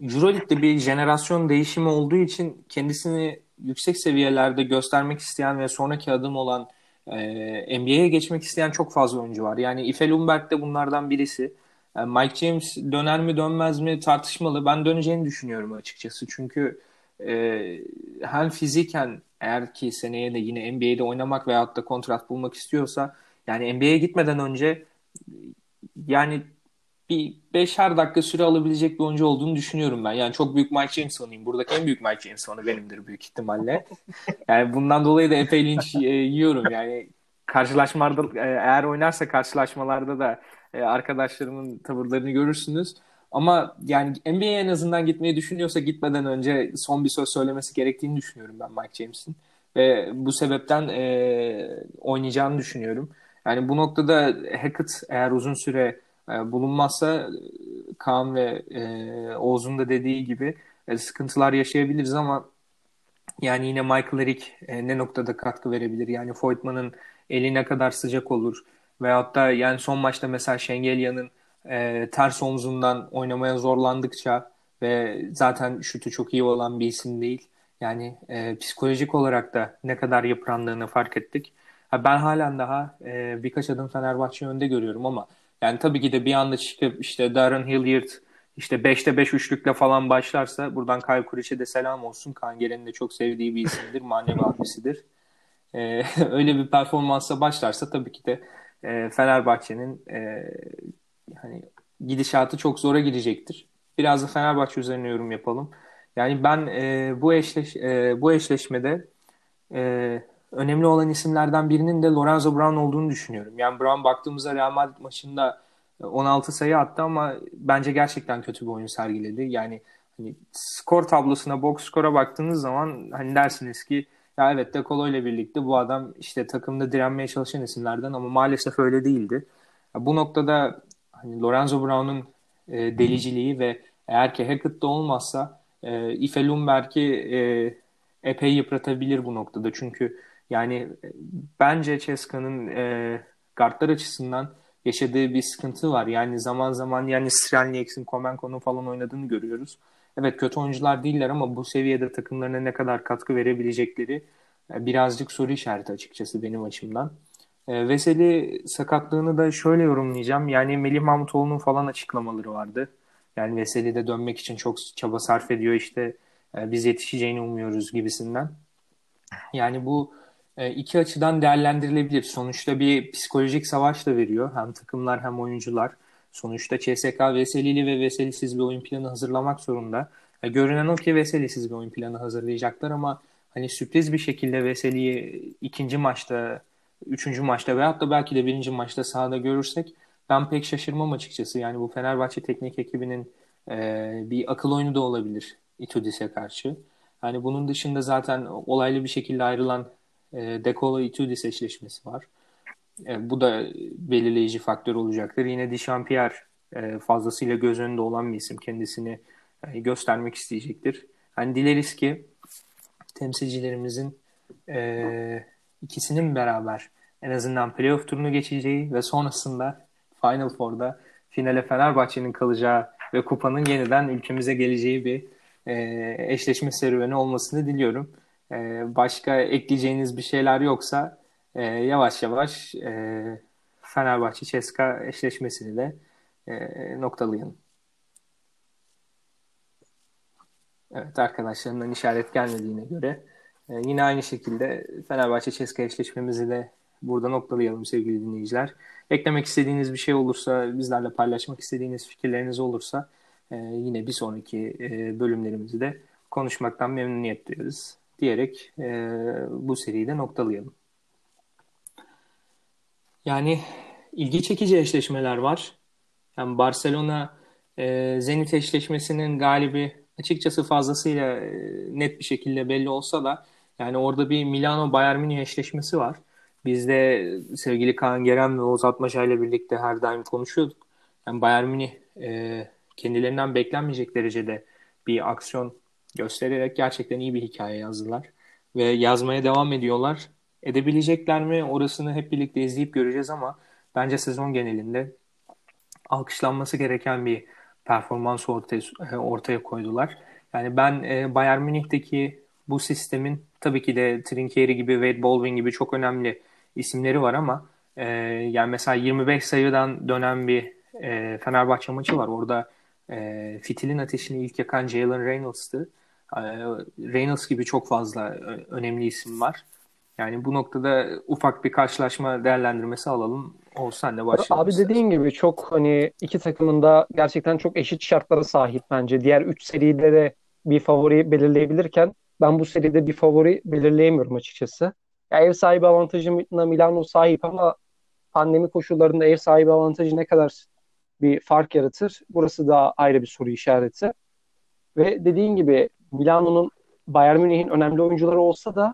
Euroleague'de bir jenerasyon değişimi olduğu için kendisini yüksek seviyelerde göstermek isteyen ve sonraki adım olan e, NBA'ye geçmek isteyen çok fazla oyuncu var. Yani Ife Lundberg de bunlardan birisi. Yani Mike James döner mi dönmez mi tartışmalı. Ben döneceğini düşünüyorum açıkçası. Çünkü e, hem fiziken eğer ki seneye de yine NBA'de oynamak veyahut da kontrat bulmak istiyorsa yani NBA'ye gitmeden önce yani bir beşer dakika süre alabilecek bir oyuncu olduğunu düşünüyorum ben. Yani çok büyük Mike James fanıyım. Buradaki en büyük Mike James fanı benimdir büyük ihtimalle. Yani bundan dolayı da epey linç e, yiyorum. Yani karşılaşmalarda e, eğer oynarsa karşılaşmalarda da e, arkadaşlarımın tavırlarını görürsünüz. Ama yani NBA'ye en azından gitmeyi düşünüyorsa gitmeden önce son bir söz söylemesi gerektiğini düşünüyorum ben Mike James'in. Ve bu sebepten e, oynayacağını düşünüyorum. Yani bu noktada Hackett eğer uzun süre bulunmazsa Kaan ve e, Oğuz'un da dediği gibi e, sıkıntılar yaşayabiliriz ama yani yine Michael Eric e, ne noktada katkı verebilir? Yani Voigtman'ın eli ne kadar sıcak olur? Veyahut da yani son maçta mesela Şengelya'nın e, ters omzundan oynamaya zorlandıkça ve zaten şutu çok iyi olan bir isim değil. Yani e, psikolojik olarak da ne kadar yıprandığını fark ettik. Ha, ben halen daha e, birkaç adım Fenerbahçe önde görüyorum ama yani tabii ki de bir anda çıkıp işte Darren Hilliard işte 5'te 5 üçlükle falan başlarsa buradan Kyle Kuriç'e de selam olsun. Kangeren'in de çok sevdiği bir isimdir. Manevi abisidir. Ee, öyle bir performansa başlarsa tabii ki de e, Fenerbahçe'nin e, hani gidişatı çok zora gidecektir. Biraz da Fenerbahçe üzerine yorum yapalım. Yani ben e, bu eşleş e, bu eşleşmede e, önemli olan isimlerden birinin de Lorenzo Brown olduğunu düşünüyorum. Yani Brown baktığımızda Real Madrid maçında 16 sayı attı ama bence gerçekten kötü bir oyun sergiledi. Yani hani skor tablosuna, box skora baktığınız zaman hani dersiniz ki ya evet De Colo ile birlikte bu adam işte takımda direnmeye çalışan isimlerden ama maalesef öyle değildi. Bu noktada hani Lorenzo Brown'un e, deliciliği ve eğer ki Hackett'da olmazsa e, Ife Lumberg'i e, epey yıpratabilir bu noktada. Çünkü yani e, bence Ceska'nın e, guardlar açısından yaşadığı bir sıkıntı var. Yani zaman zaman yani Strelniaks'in, Komenko'nun falan oynadığını görüyoruz. Evet kötü oyuncular değiller ama bu seviyede takımlarına ne kadar katkı verebilecekleri e, birazcık soru işareti açıkçası benim açımdan. E, Veseli sakatlığını da şöyle yorumlayacağım. Yani Melih Mahmutoğlu'nun falan açıklamaları vardı. Yani Veseli de dönmek için çok çaba sarf ediyor işte e, biz yetişeceğini umuyoruz gibisinden. Yani bu iki açıdan değerlendirilebilir. Sonuçta bir psikolojik savaş da veriyor. Hem takımlar hem oyuncular. Sonuçta CSK Veseli'li ve Veselisiz bir oyun planı hazırlamak zorunda. Yani görünen o ki Veseli'siz bir oyun planı hazırlayacaklar ama hani sürpriz bir şekilde Veseli'yi ikinci maçta, üçüncü maçta veyahut da belki de birinci maçta sahada görürsek ben pek şaşırmam açıkçası. Yani bu Fenerbahçe teknik ekibinin e, bir akıl oyunu da olabilir Itudis'e karşı. Yani bunun dışında zaten olaylı bir şekilde ayrılan e, Dekolo Itudis eşleşmesi var. E, bu da belirleyici faktör olacaktır. Yine Dişampierre e, fazlasıyla göz önünde olan bir isim. Kendisini e, göstermek isteyecektir. Hani dileriz ki temsilcilerimizin e, ikisinin beraber en azından playoff turunu geçeceği ve sonrasında Final Four'da finale Fenerbahçe'nin kalacağı ve kupanın yeniden ülkemize geleceği bir e, eşleşme serüveni olmasını diliyorum. E, başka ekleyeceğiniz bir şeyler yoksa e, yavaş yavaş e, Fenerbahçe Ceska eşleşmesini de e, noktalayalım. Evet arkadaşlarımdan işaret gelmediğine göre e, yine aynı şekilde Fenerbahçe Ceska eşleşmemizi de burada noktalayalım sevgili dinleyiciler. Eklemek istediğiniz bir şey olursa, bizlerle paylaşmak istediğiniz fikirleriniz olursa e, yine bir sonraki e, bölümlerimizi de konuşmaktan memnuniyet duyarız diyerek e, bu seriyi de noktalayalım. Yani ilgi çekici eşleşmeler var. Yani Barcelona e, Zenit eşleşmesinin galibi açıkçası fazlasıyla e, net bir şekilde belli olsa da yani orada bir Milano Bayern Münih eşleşmesi var. Biz de sevgili Kaan Geren ve Oğuz Atmaşa ile birlikte her daim konuşuyorduk. Yani Bayern Münih e, kendilerinden beklenmeyecek derecede bir aksiyon göstererek gerçekten iyi bir hikaye yazdılar. Ve yazmaya devam ediyorlar. Edebilecekler mi orasını hep birlikte izleyip göreceğiz ama bence sezon genelinde alkışlanması gereken bir performans ortaya, ortaya koydular. Yani ben e, Bayern Münih'teki bu sistemin tabii ki de Trinkieri gibi, Wade Baldwin gibi çok önemli isimleri var ama e, yani mesela 25 sayıdan dönen bir e, Fenerbahçe maçı var. Orada e, fitilin ateşini ilk yakan Jalen Reynolds'tı. E, Reynolds gibi çok fazla önemli isim var. Yani bu noktada ufak bir karşılaşma değerlendirmesi alalım. Da başlayalım. Abi dediğin gibi çok hani iki takımın da gerçekten çok eşit şartlara sahip bence. Diğer üç seride de bir favori belirleyebilirken ben bu seride bir favori belirleyemiyorum açıkçası. Ya ev sahibi avantajına Milano sahip ama pandemi koşullarında ev sahibi avantajı ne kadar bir fark yaratır? Burası da ayrı bir soru işareti. Ve dediğin gibi Milano'nun Bayern Münih'in önemli oyuncuları olsa da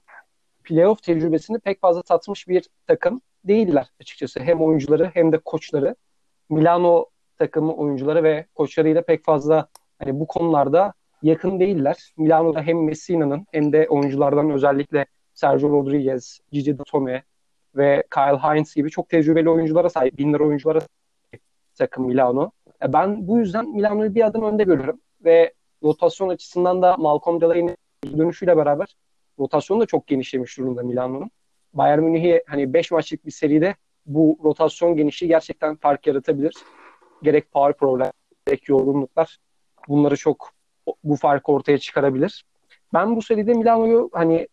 playoff tecrübesini pek fazla tatmış bir takım değiller açıkçası. Hem oyuncuları hem de koçları. Milano takımı oyuncuları ve koçlarıyla pek fazla hani bu konularda yakın değiller. Milano'da hem Messina'nın hem de oyunculardan özellikle Sergio Rodriguez, Gigi Datome ve Kyle Hines gibi çok tecrübeli oyunculara sahip, binler oyunculara sahip takım Milano. E, ben bu yüzden Milano'yu bir adım önde görüyorum ve rotasyon açısından da Malcolm Delaney'in dönüşüyle beraber rotasyon da çok genişlemiş durumda Milano'nun. Bayern Münih'i hani 5 maçlık bir seride bu rotasyon genişliği gerçekten fark yaratabilir. Gerek power problem, gerek yorgunluklar bunları çok bu farkı ortaya çıkarabilir. Ben bu seride Milano'yu hani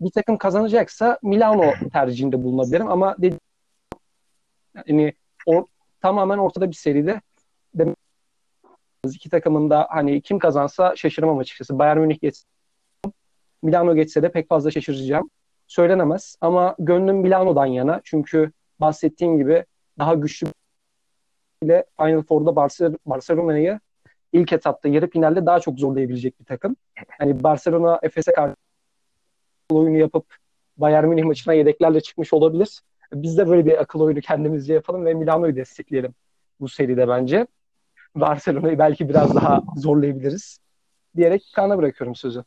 bir takım kazanacaksa Milano tercihinde bulunabilirim ama dedi, yani o, tamamen ortada bir seride demek iki takımın da hani kim kazansa şaşırmam açıkçası. Bayern Münih geçse Milano geçse de pek fazla şaşıracağım. Söylenemez ama gönlüm Milano'dan yana. Çünkü bahsettiğim gibi daha güçlü ile Final Four'da Barcelona'yı ilk etapta yarı finalde daha çok zorlayabilecek bir takım. Hani Barcelona Efes'e karşı oyunu yapıp Bayern Münih maçına yedeklerle çıkmış olabilir. Biz de böyle bir akıl oyunu kendimizce yapalım ve Milano'yu destekleyelim bu seride bence. Barcelona'yı belki biraz daha zorlayabiliriz diyerek Kaan'a bırakıyorum sözü.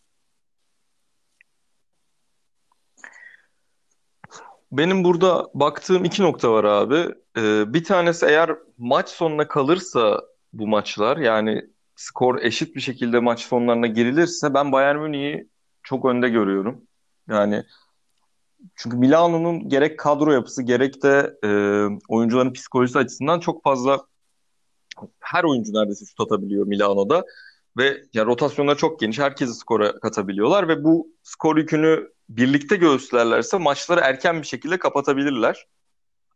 Benim burada baktığım iki nokta var abi. Ee, bir tanesi eğer maç sonuna kalırsa bu maçlar yani skor eşit bir şekilde maç sonlarına girilirse ben Bayern Münih'i çok önde görüyorum. Yani çünkü Milano'nun gerek kadro yapısı gerek de e, oyuncuların psikolojisi açısından çok fazla her oyuncu neredeyse şut atabiliyor Milano'da ve ya rotasyonlar çok geniş. Herkesi skora katabiliyorlar ve bu skor yükünü birlikte göğüslerlerse maçları erken bir şekilde kapatabilirler.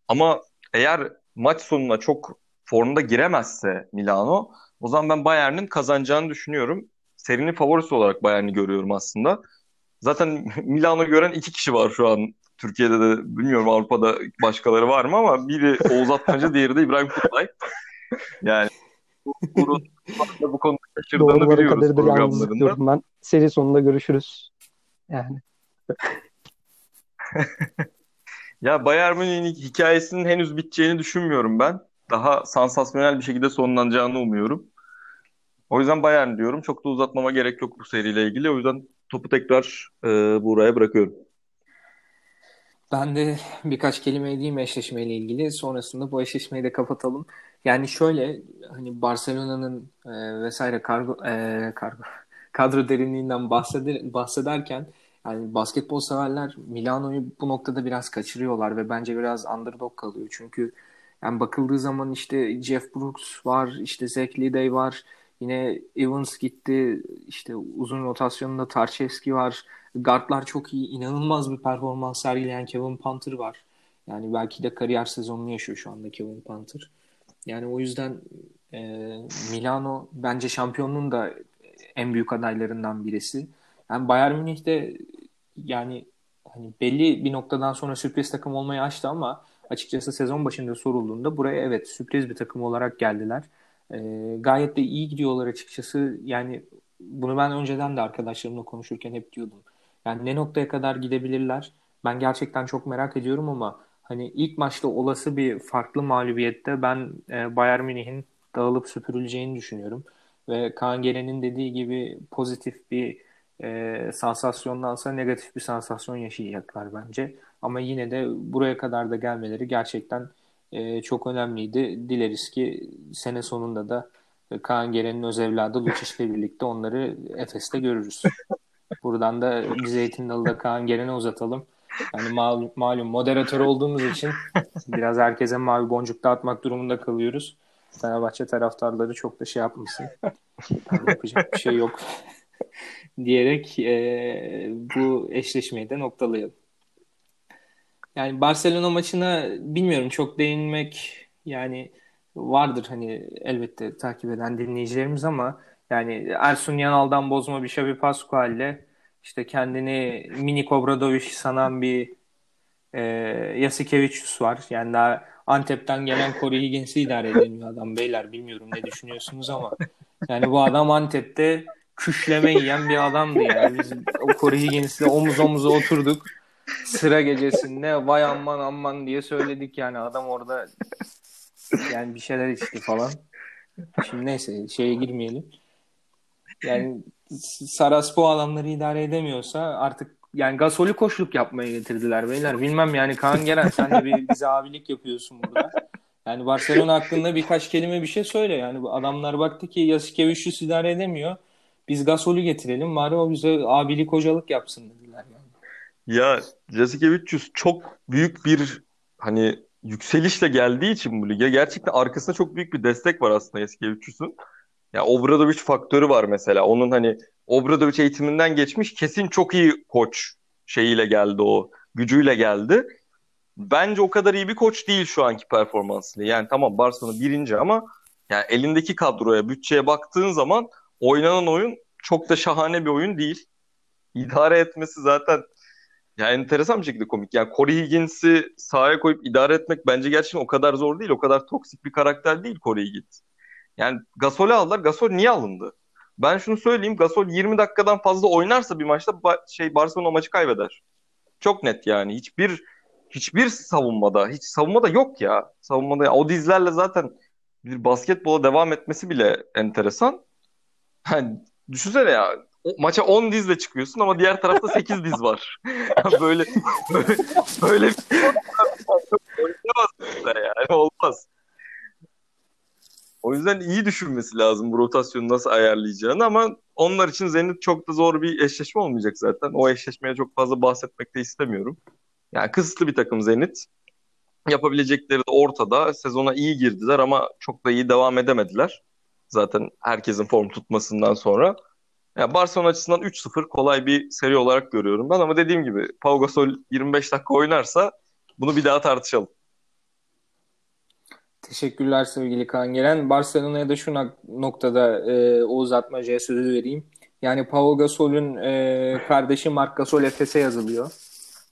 Ama eğer maç sonuna çok formda giremezse Milano o zaman ben Bayern'in kazanacağını düşünüyorum. serinin favorisi olarak Bayern'i görüyorum aslında. Zaten Milan'ı gören iki kişi var şu an Türkiye'de de bilmiyorum Avrupa'da başkaları var mı ama biri Oğuz Atmaca diğeri de İbrahim Kutlay. Yani bu, bu, bu konuda şaşırdığını biliyoruz programlarında. Ben seri sonunda görüşürüz. Yani. ya Bayern Münih'in hikayesinin henüz biteceğini düşünmüyorum ben. Daha sansasyonel bir şekilde sonlanacağını umuyorum. O yüzden Bayern diyorum. Çok da uzatmama gerek yok bu seriyle ilgili. O yüzden topu tekrar e, buraya bırakıyorum. Ben de birkaç kelime edeyim eşleşmeyle ilgili. Sonrasında bu eşleşmeyi de kapatalım. Yani şöyle hani Barcelona'nın e, vesaire kargo, e, kargo kadro derinliğinden bahseder, bahsederken yani basketbol severler Milano'yu bu noktada biraz kaçırıyorlar ve bence biraz underdog kalıyor. Çünkü yani bakıldığı zaman işte Jeff Brooks var, işte Zach Liday var, yine Evans gitti, işte uzun rotasyonunda Tarçevski var. Guardlar çok iyi, inanılmaz bir performans sergileyen Kevin Panther var. Yani belki de kariyer sezonunu yaşıyor şu anda Kevin Panther. Yani o yüzden e, Milano bence şampiyonluğun da en büyük adaylarından birisi. Yani Bayern Münih de yani hani belli bir noktadan sonra sürpriz takım olmayı açtı ama açıkçası sezon başında sorulduğunda buraya evet sürpriz bir takım olarak geldiler. E, gayet de iyi gidiyorlar açıkçası. Yani bunu ben önceden de arkadaşlarımla konuşurken hep diyordum. Yani ne noktaya kadar gidebilirler? Ben gerçekten çok merak ediyorum ama hani ilk maçta olası bir farklı mağlubiyette ben e, Bayern Münih'in dağılıp süpürüleceğini düşünüyorum. Ve Kaan Gelen'in dediği gibi pozitif bir e, sansasyondansa negatif bir sansasyon yaşayacaklar bence. Ama yine de buraya kadar da gelmeleri gerçekten e, çok önemliydi. Dileriz ki sene sonunda da Kaan Gelen'in öz evladı Lucic ile birlikte onları Efes'te görürüz. Buradan da bir Zeytin Dalı'da Kaan Gelen'e uzatalım. Yani malum, malum moderatör olduğumuz için biraz herkese mavi boncuk dağıtmak durumunda kalıyoruz. Fenerbahçe taraftarları çok da şey yapmışsın. Yani yapacak bir şey yok diyerek e, bu eşleşmeyi de noktalayalım. Yani Barcelona maçına bilmiyorum çok değinmek yani vardır hani elbette takip eden dinleyicilerimiz ama yani Ersun Yanal'dan bozma bir Xavi Pascual'le işte kendini mini Obradovic sanan bir e, Yasikevicius var. Yani daha Antep'ten gelen Corey Higgins'i idare edemiyor adam beyler. Bilmiyorum ne düşünüyorsunuz ama yani bu adam Antep'te küşleme yiyen bir adamdı yani. Biz o Corey Higgins'le omuz omuza oturduk. Sıra gecesinde vay aman aman diye söyledik yani adam orada yani bir şeyler içti falan. Şimdi neyse şeye girmeyelim. Yani Saras bu adamları idare edemiyorsa artık yani Gasol'ü koşuluk yapmaya getirdiler beyler. Bilmem yani Kaan Geren sen de bir bize abilik yapıyorsun burada. Yani Barcelona hakkında birkaç kelime bir şey söyle. Yani bu adamlar baktı ki Yasikevicius idare edemiyor. Biz Gasol'ü getirelim. Bari o bize abilik hocalık yapsın dediler Ya Yasikevicius çok büyük bir hani yükselişle geldiği için bu lige gerçekten arkasında çok büyük bir destek var aslında Yasikevicius'un. Ya Obradovic faktörü var mesela. Onun hani Obradovic eğitiminden geçmiş kesin çok iyi koç şeyiyle geldi o. Gücüyle geldi. Bence o kadar iyi bir koç değil şu anki performansıyla. Yani tamam Barcelona birinci ama yani elindeki kadroya, bütçeye baktığın zaman oynanan oyun çok da şahane bir oyun değil. İdare etmesi zaten ya enteresan bir şekilde komik. Yani Corey Higgins'i sahaya koyup idare etmek bence gerçekten o kadar zor değil. O kadar toksik bir karakter değil Corey Higgins. Yani Gasol'ü aldılar. Gasol niye alındı? Ben şunu söyleyeyim. Gasol 20 dakikadan fazla oynarsa bir maçta ba- şey Barcelona maçı kaybeder. Çok net yani. Hiçbir hiçbir savunmada, hiç savunmada yok ya. Savunmada o dizlerle zaten bir basketbola devam etmesi bile enteresan. Yani düşünsene ya maça 10 dizle çıkıyorsun ama diğer tarafta 8 diz var. böyle böyle, böyle şey yani olmaz. O yüzden iyi düşünmesi lazım bu rotasyonu nasıl ayarlayacağını ama onlar için Zenit çok da zor bir eşleşme olmayacak zaten. O eşleşmeye çok fazla bahsetmek de istemiyorum. Yani kısıtlı bir takım Zenit. Yapabilecekleri de ortada. Sezona iyi girdiler ama çok da iyi devam edemediler. Zaten herkesin form tutmasından sonra. Yani Barcelona açısından 3-0 kolay bir seri olarak görüyorum ben ama dediğim gibi Pau Gasol 25 dakika oynarsa bunu bir daha tartışalım. Teşekkürler sevgili Kaan Gelen. Barcelona'ya da şu noktada e, Oğuz Atmaca'ya sözü vereyim. Yani Pau Gasol'ün e, kardeşi Marc Gasol Efes'e yazılıyor.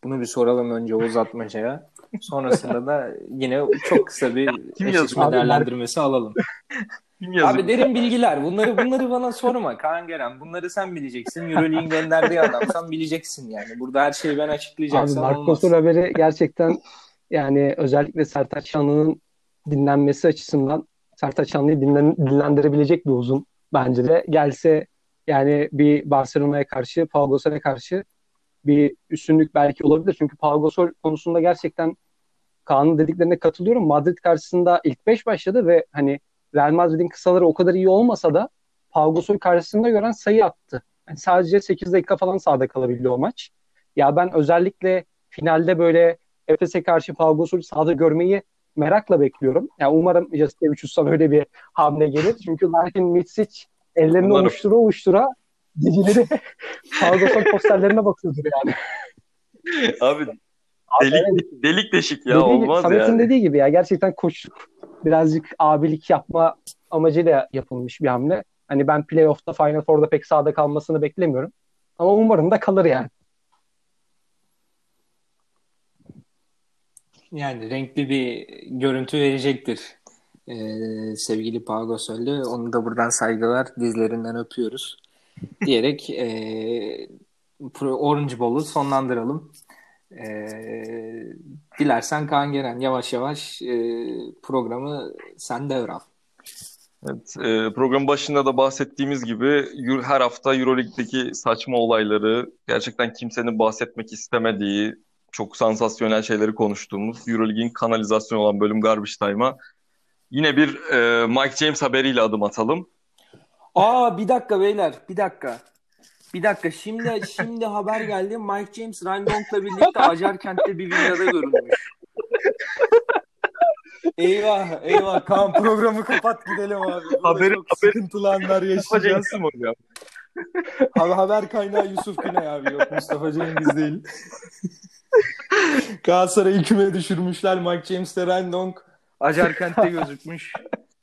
Bunu bir soralım önce uzatmacaya. Sonrasında da yine çok kısa bir eşleşme değerlendirmesi alalım. Abi derin bilgiler. Bunları bunları bana sorma Kaan Geren. Bunları sen bileceksin. Euroleague'in gönderdiği adamsan bileceksin yani. Burada her şeyi ben açıklayacaksam Abi Marc Gasol haberi gerçekten yani özellikle Sertaç Şanlı'nın dinlenmesi açısından Sertaç Şanlı'yı dinlen, dinlendirebilecek bir uzun bence de. Gelse yani bir Barcelona'ya karşı, Pau Gasol'e karşı bir üstünlük belki olabilir. Çünkü Pau Gasol konusunda gerçekten Kaan'ın dediklerine katılıyorum. Madrid karşısında ilk 5 başladı ve hani Real Madrid'in kısaları o kadar iyi olmasa da Pau Gasol karşısında gören sayı attı. Yani sadece 8 dakika falan sahada kalabildi o maç. Ya ben özellikle finalde böyle Efes'e karşı Pau Gasol'ü sahada görmeyi merakla bekliyorum. Yani umarım Jasikevichus'tan öyle bir hamle gelir. Çünkü Larkin Mitsic ellerini umarım. ovuştura ovuştura geceleri Pau Gasol posterlerine bakıyordur yani. Abi delik, evet. delik deşik ya dediği, olmaz Samet'in yani. dediği gibi ya gerçekten koçluk birazcık abilik yapma amacıyla yapılmış bir hamle. Hani ben playoff'ta Final Four'da pek sağda kalmasını beklemiyorum. Ama umarım da kalır yani. Yani renkli bir görüntü verecektir ee, sevgili Pau Gasol'ü. Onu da buradan saygılar dizlerinden öpüyoruz. Diyerek e, Orange Bowl'u sonlandıralım. E, dilersen Kaan Geren yavaş yavaş e, programı sen devral. Evet, e, program başında da bahsettiğimiz gibi her hafta Euroleague'deki saçma olayları, gerçekten kimsenin bahsetmek istemediği, çok sansasyonel şeyleri konuştuğumuz Euroleague'in kanalizasyonu olan bölüm Garbage Time'a yine bir e, Mike James haberiyle adım atalım. Aa bir dakika beyler, bir dakika. Bir dakika şimdi şimdi haber geldi. Mike James Randolph'la birlikte Acarkent'te bir villada görülmüş. eyvah eyvah kan programı kapat gidelim abi. Haberi, çok haberi, sıkıntılı anlar yaşayacağız. abi haber kaynağı Yusuf Güney abi yok Mustafa Cengiz değil. Galatasaray'ı küme düşürmüşler. Mike James de Randonk Acarkent'te gözükmüş.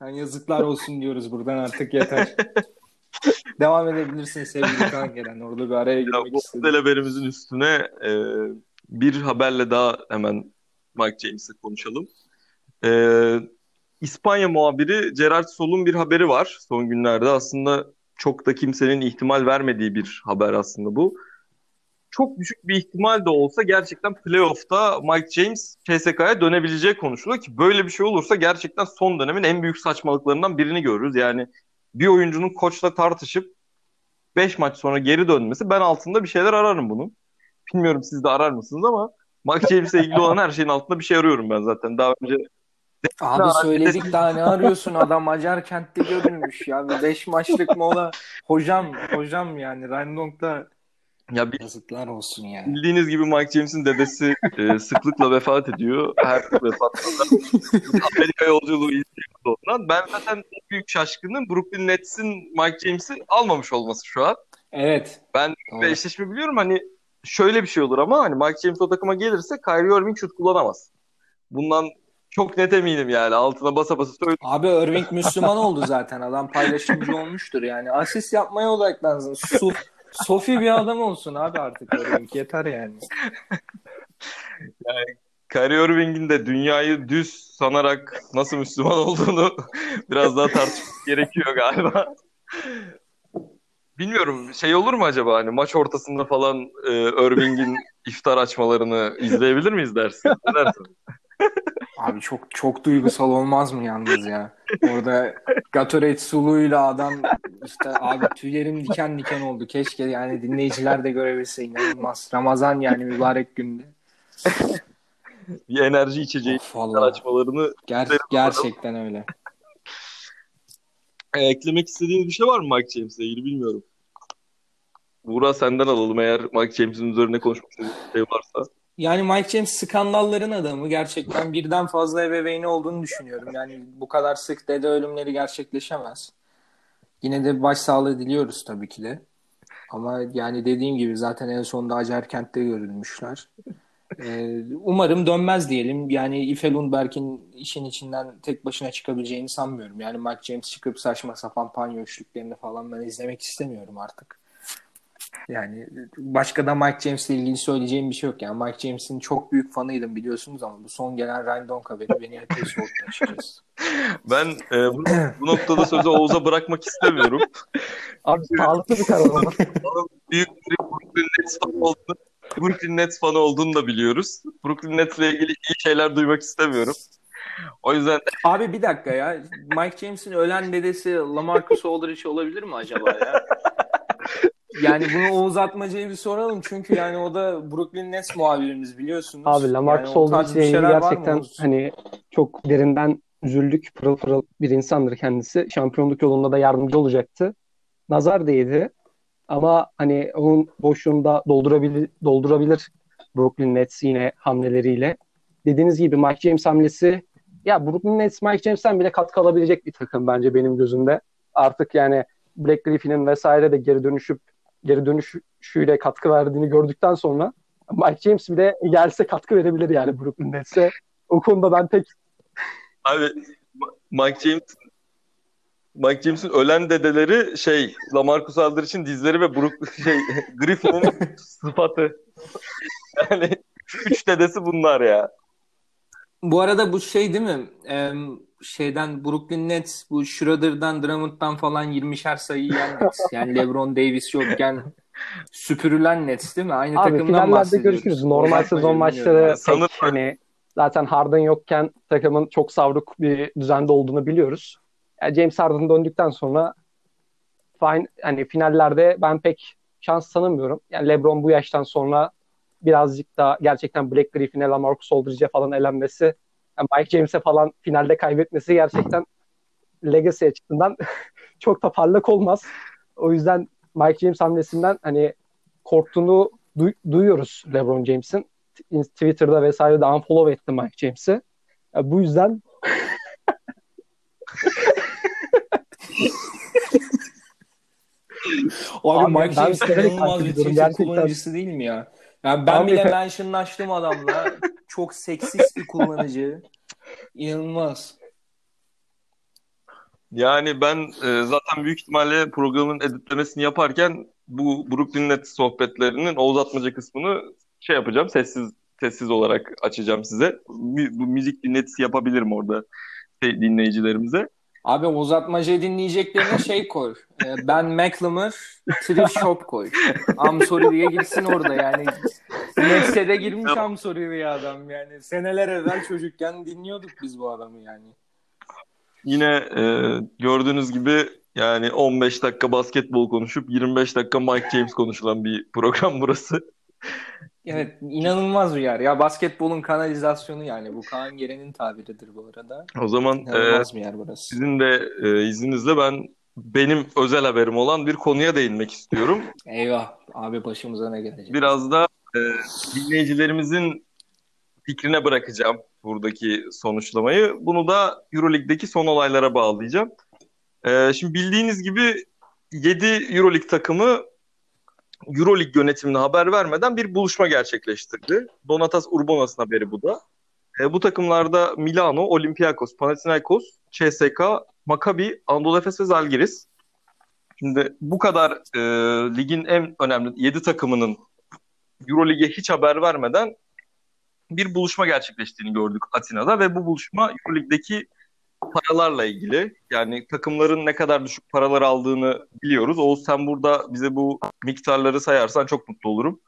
Yani yazıklar olsun diyoruz buradan artık yeter. Devam edebilirsin sevgili Kaan Gelen. Orada bir araya girmek ya, bu istedim. Bu haberimizin üstüne e, bir haberle daha hemen Mike James'e konuşalım. E, İspanya muhabiri Gerard Sol'un bir haberi var son günlerde. Aslında çok da kimsenin ihtimal vermediği bir haber aslında bu. Çok düşük bir ihtimal de olsa gerçekten playoff'ta Mike James CSK'ya dönebileceği konuşuluyor ki böyle bir şey olursa gerçekten son dönemin en büyük saçmalıklarından birini görürüz. Yani bir oyuncunun koçla tartışıp 5 maç sonra geri dönmesi ben altında bir şeyler ararım bunun. Bilmiyorum siz de arar mısınız ama Mike James'le ilgili olan her şeyin altında bir şey arıyorum ben zaten. Daha önce Abi söyledik daha ne arıyorsun adam Acar kentte görülmüş ya. 5 maçlık mola. Hocam hocam yani Randong'da ya bir, Yazıklar olsun yani. Bildiğiniz gibi Mike James'in dedesi e, sıklıkla vefat ediyor. Her vefatında Amerika yolculuğu ondan. Ben zaten büyük şaşkınım Brooklyn Nets'in Mike James'i almamış olması şu an. Evet. Ben Doğru. eşleşme biliyorum hani şöyle bir şey olur ama hani Mike James o takıma gelirse Kyrie Irving şut kullanamaz. Bundan çok net eminim yani. Altına basa basa söylüyorum. Abi Irving Müslüman oldu zaten. Adam paylaşımcı olmuştur yani. Asist yapmaya odaklansın. Su, Sofi bir adam olsun abi artık Irving. Yeter yani. yani Kyrie Irving'in de dünyayı düz sanarak nasıl Müslüman olduğunu biraz daha tartışmak gerekiyor galiba. Bilmiyorum şey olur mu acaba hani maç ortasında falan e, Irving'in iftar açmalarını izleyebilir miyiz dersin? Ne dersin? Abi çok çok duygusal olmaz mı yalnız ya? Orada Gatorade suluyla adam işte abi tüylerim diken diken oldu. Keşke yani dinleyiciler de görebilse inanılmaz. Ramazan yani mübarek günde. Bir enerji içeceği açmalarını Ger- gerçekten öyle. E, eklemek istediğiniz bir şey var mı Mike James'le ilgili bilmiyorum. Buğra senden alalım eğer Mike James'in üzerine konuşmak istediğiniz bir şey varsa. Yani Mike James skandalların adamı. Gerçekten birden fazla ebeveyni olduğunu düşünüyorum. Yani bu kadar sık dede ölümleri gerçekleşemez. Yine de başsağlığı diliyoruz tabii ki de. Ama yani dediğim gibi zaten en sonunda Acarkent'te görülmüşler. Ee, umarım dönmez diyelim. Yani Ife Lundberg'in işin içinden tek başına çıkabileceğini sanmıyorum. Yani Mike James çıkıp saçma sapan panyo üçlüklerini falan ben izlemek istemiyorum artık. Yani başka da Mike James'le ilgili söyleyeceğim bir şey yok. Yani Mike James'in çok büyük fanıydım biliyorsunuz ama bu son gelen Ryan Donk haberi beni epey soğuttu açıkçası. Ben e, bu, bu noktada sözü Oğuz'a bırakmak istemiyorum. Abi sağlıklı bir karar ama. büyük bir Brooklyn Nets olduğunu, Brooklyn Nets fanı olduğunu da biliyoruz. Brooklyn Nets'le ilgili iyi şeyler duymak istemiyorum. O yüzden Abi bir dakika ya. Mike James'in ölen dedesi Lamarcus Aldridge olabilir mi acaba ya? Yani bunu Oğuz Atmaca'ya bir soralım. Çünkü yani o da Brooklyn Nets muhabirimiz biliyorsunuz. Abi Lamarcus yani Aldridge'le ilgili gerçekten hani çok derinden üzüldük. Pırıl pırıl bir insandır kendisi. Şampiyonluk yolunda da yardımcı olacaktı. Nazar değdi. Ama hani onun boşluğunu doldurabilir, doldurabilir Brooklyn Nets yine hamleleriyle. Dediğiniz gibi Mike James hamlesi ya Brooklyn Nets Mike James'ten bile katkı alabilecek bir takım bence benim gözümde. Artık yani Black Griffin'in vesaire de geri dönüşüp geri dönüşüyle katkı verdiğini gördükten sonra Mike James bile gelse katkı verebilir yani Brooklyn Nets'e. O konuda ben pek Abi Mike James Mike James'in ölen dedeleri şey Lamarcus Aldridge'in dizleri ve Brook şey Griffin'in sıfatı. Yani üç dedesi bunlar ya. Bu arada bu şey değil mi? Ee, şeyden Brooklyn Nets bu Schroeder'dan Drummond'dan falan 20'şer sayı yiyen Nets. Yani LeBron Davis yokken süpürülen Nets değil mi? Aynı Abi, takımdan bahsediyoruz. görüşürüz. Normal sezon maçları pek hani zaten Harden yokken takımın çok savruk bir düzende olduğunu biliyoruz. James Harden döndükten sonra fine, hani finallerde ben pek şans tanımıyorum. Yani LeBron bu yaştan sonra birazcık da gerçekten Black Griffin'e, Lamarcus Aldridge'e falan elenmesi, yani Mike James'e falan finalde kaybetmesi gerçekten legacy açısından çok da parlak olmaz. O yüzden Mike James hamlesinden hani korktuğunu du- duyuyoruz LeBron James'in. Twitter'da vesaire de unfollow etti Mike James'i. Yani bu yüzden Abi, Abi Mike James inanılmaz bir Twitter kullanıcısı değil mi ya? Yani ben Abi, bile mentionlaştım adamla. Çok seksist bir kullanıcı. İnanılmaz. Yani ben e, zaten büyük ihtimalle programın editlemesini yaparken bu Brooklyn Nets sohbetlerinin Oğuz Atmaca kısmını şey yapacağım. Sessiz sessiz olarak açacağım size. Bu müzik dinletisi yapabilirim orada şey, dinleyicilerimize. Abi uzatmacı dinleyeceklerine şey koy. Ee, ben McLemore Thrift Shop koy. I'm sorry diye girsin orada yani. Nets'e girmiş I'm sorry diye adam yani. Seneler evvel çocukken dinliyorduk biz bu adamı yani. Yine e, gördüğünüz gibi yani 15 dakika basketbol konuşup 25 dakika Mike James konuşulan bir program burası. Evet inanılmaz bir yer. Ya basketbolun kanalizasyonu yani bu Kaan Geren'in tabiridir bu arada. O zaman inanılmaz e, bir yer burası. Sizin de e, izninizle ben benim özel haberim olan bir konuya değinmek istiyorum. Eyvah abi başımıza ne gelecek? Biraz da e, dinleyicilerimizin fikrine bırakacağım buradaki sonuçlamayı. Bunu da Euroleague'deki son olaylara bağlayacağım. E, şimdi bildiğiniz gibi 7 Euroleague takımı Euroleague yönetimine haber vermeden bir buluşma gerçekleştirdi. Donatas Urbonas'ın haberi bu da. E, bu takımlarda Milano, Olympiakos, Panathinaikos, CSK, Maccabi, Anadolu Efes ve Zalgiris. Şimdi bu kadar e, ligin en önemli 7 takımının Euroleague'e hiç haber vermeden bir buluşma gerçekleştiğini gördük Atina'da ve bu buluşma Euroleague'deki paralarla ilgili. Yani takımların ne kadar düşük paralar aldığını biliyoruz. Oğuz sen burada bize bu miktarları sayarsan çok mutlu olurum.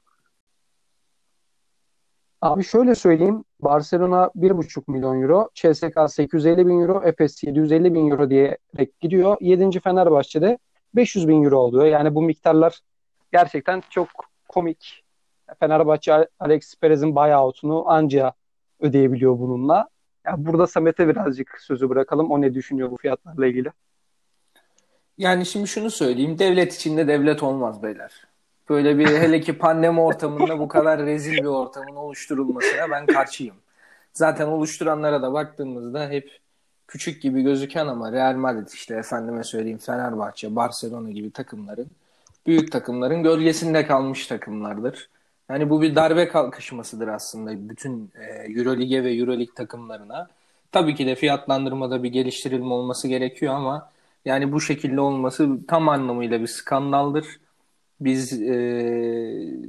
Abi şöyle söyleyeyim. Barcelona 1,5 milyon euro, CSK 850 bin euro, Efes 750 bin euro diyerek gidiyor. 7. Fenerbahçe'de 500 bin euro oluyor. Yani bu miktarlar gerçekten çok komik. Fenerbahçe Alex Perez'in buyout'unu anca ödeyebiliyor bununla. Yani burada Samet'e birazcık sözü bırakalım. O ne düşünüyor bu fiyatlarla ilgili? Yani şimdi şunu söyleyeyim. Devlet içinde devlet olmaz beyler. Böyle bir hele ki pandemi ortamında bu kadar rezil bir ortamın oluşturulmasına ben karşıyım. Zaten oluşturanlara da baktığımızda hep küçük gibi gözüken ama Real Madrid işte efendime söyleyeyim Fenerbahçe, Barcelona gibi takımların büyük takımların gölgesinde kalmış takımlardır. Yani bu bir darbe kalkışmasıdır aslında bütün e, Eurolig'e ve Eurolig takımlarına. Tabii ki de fiyatlandırmada bir geliştirilme olması gerekiyor ama yani bu şekilde olması tam anlamıyla bir skandaldır. Biz e,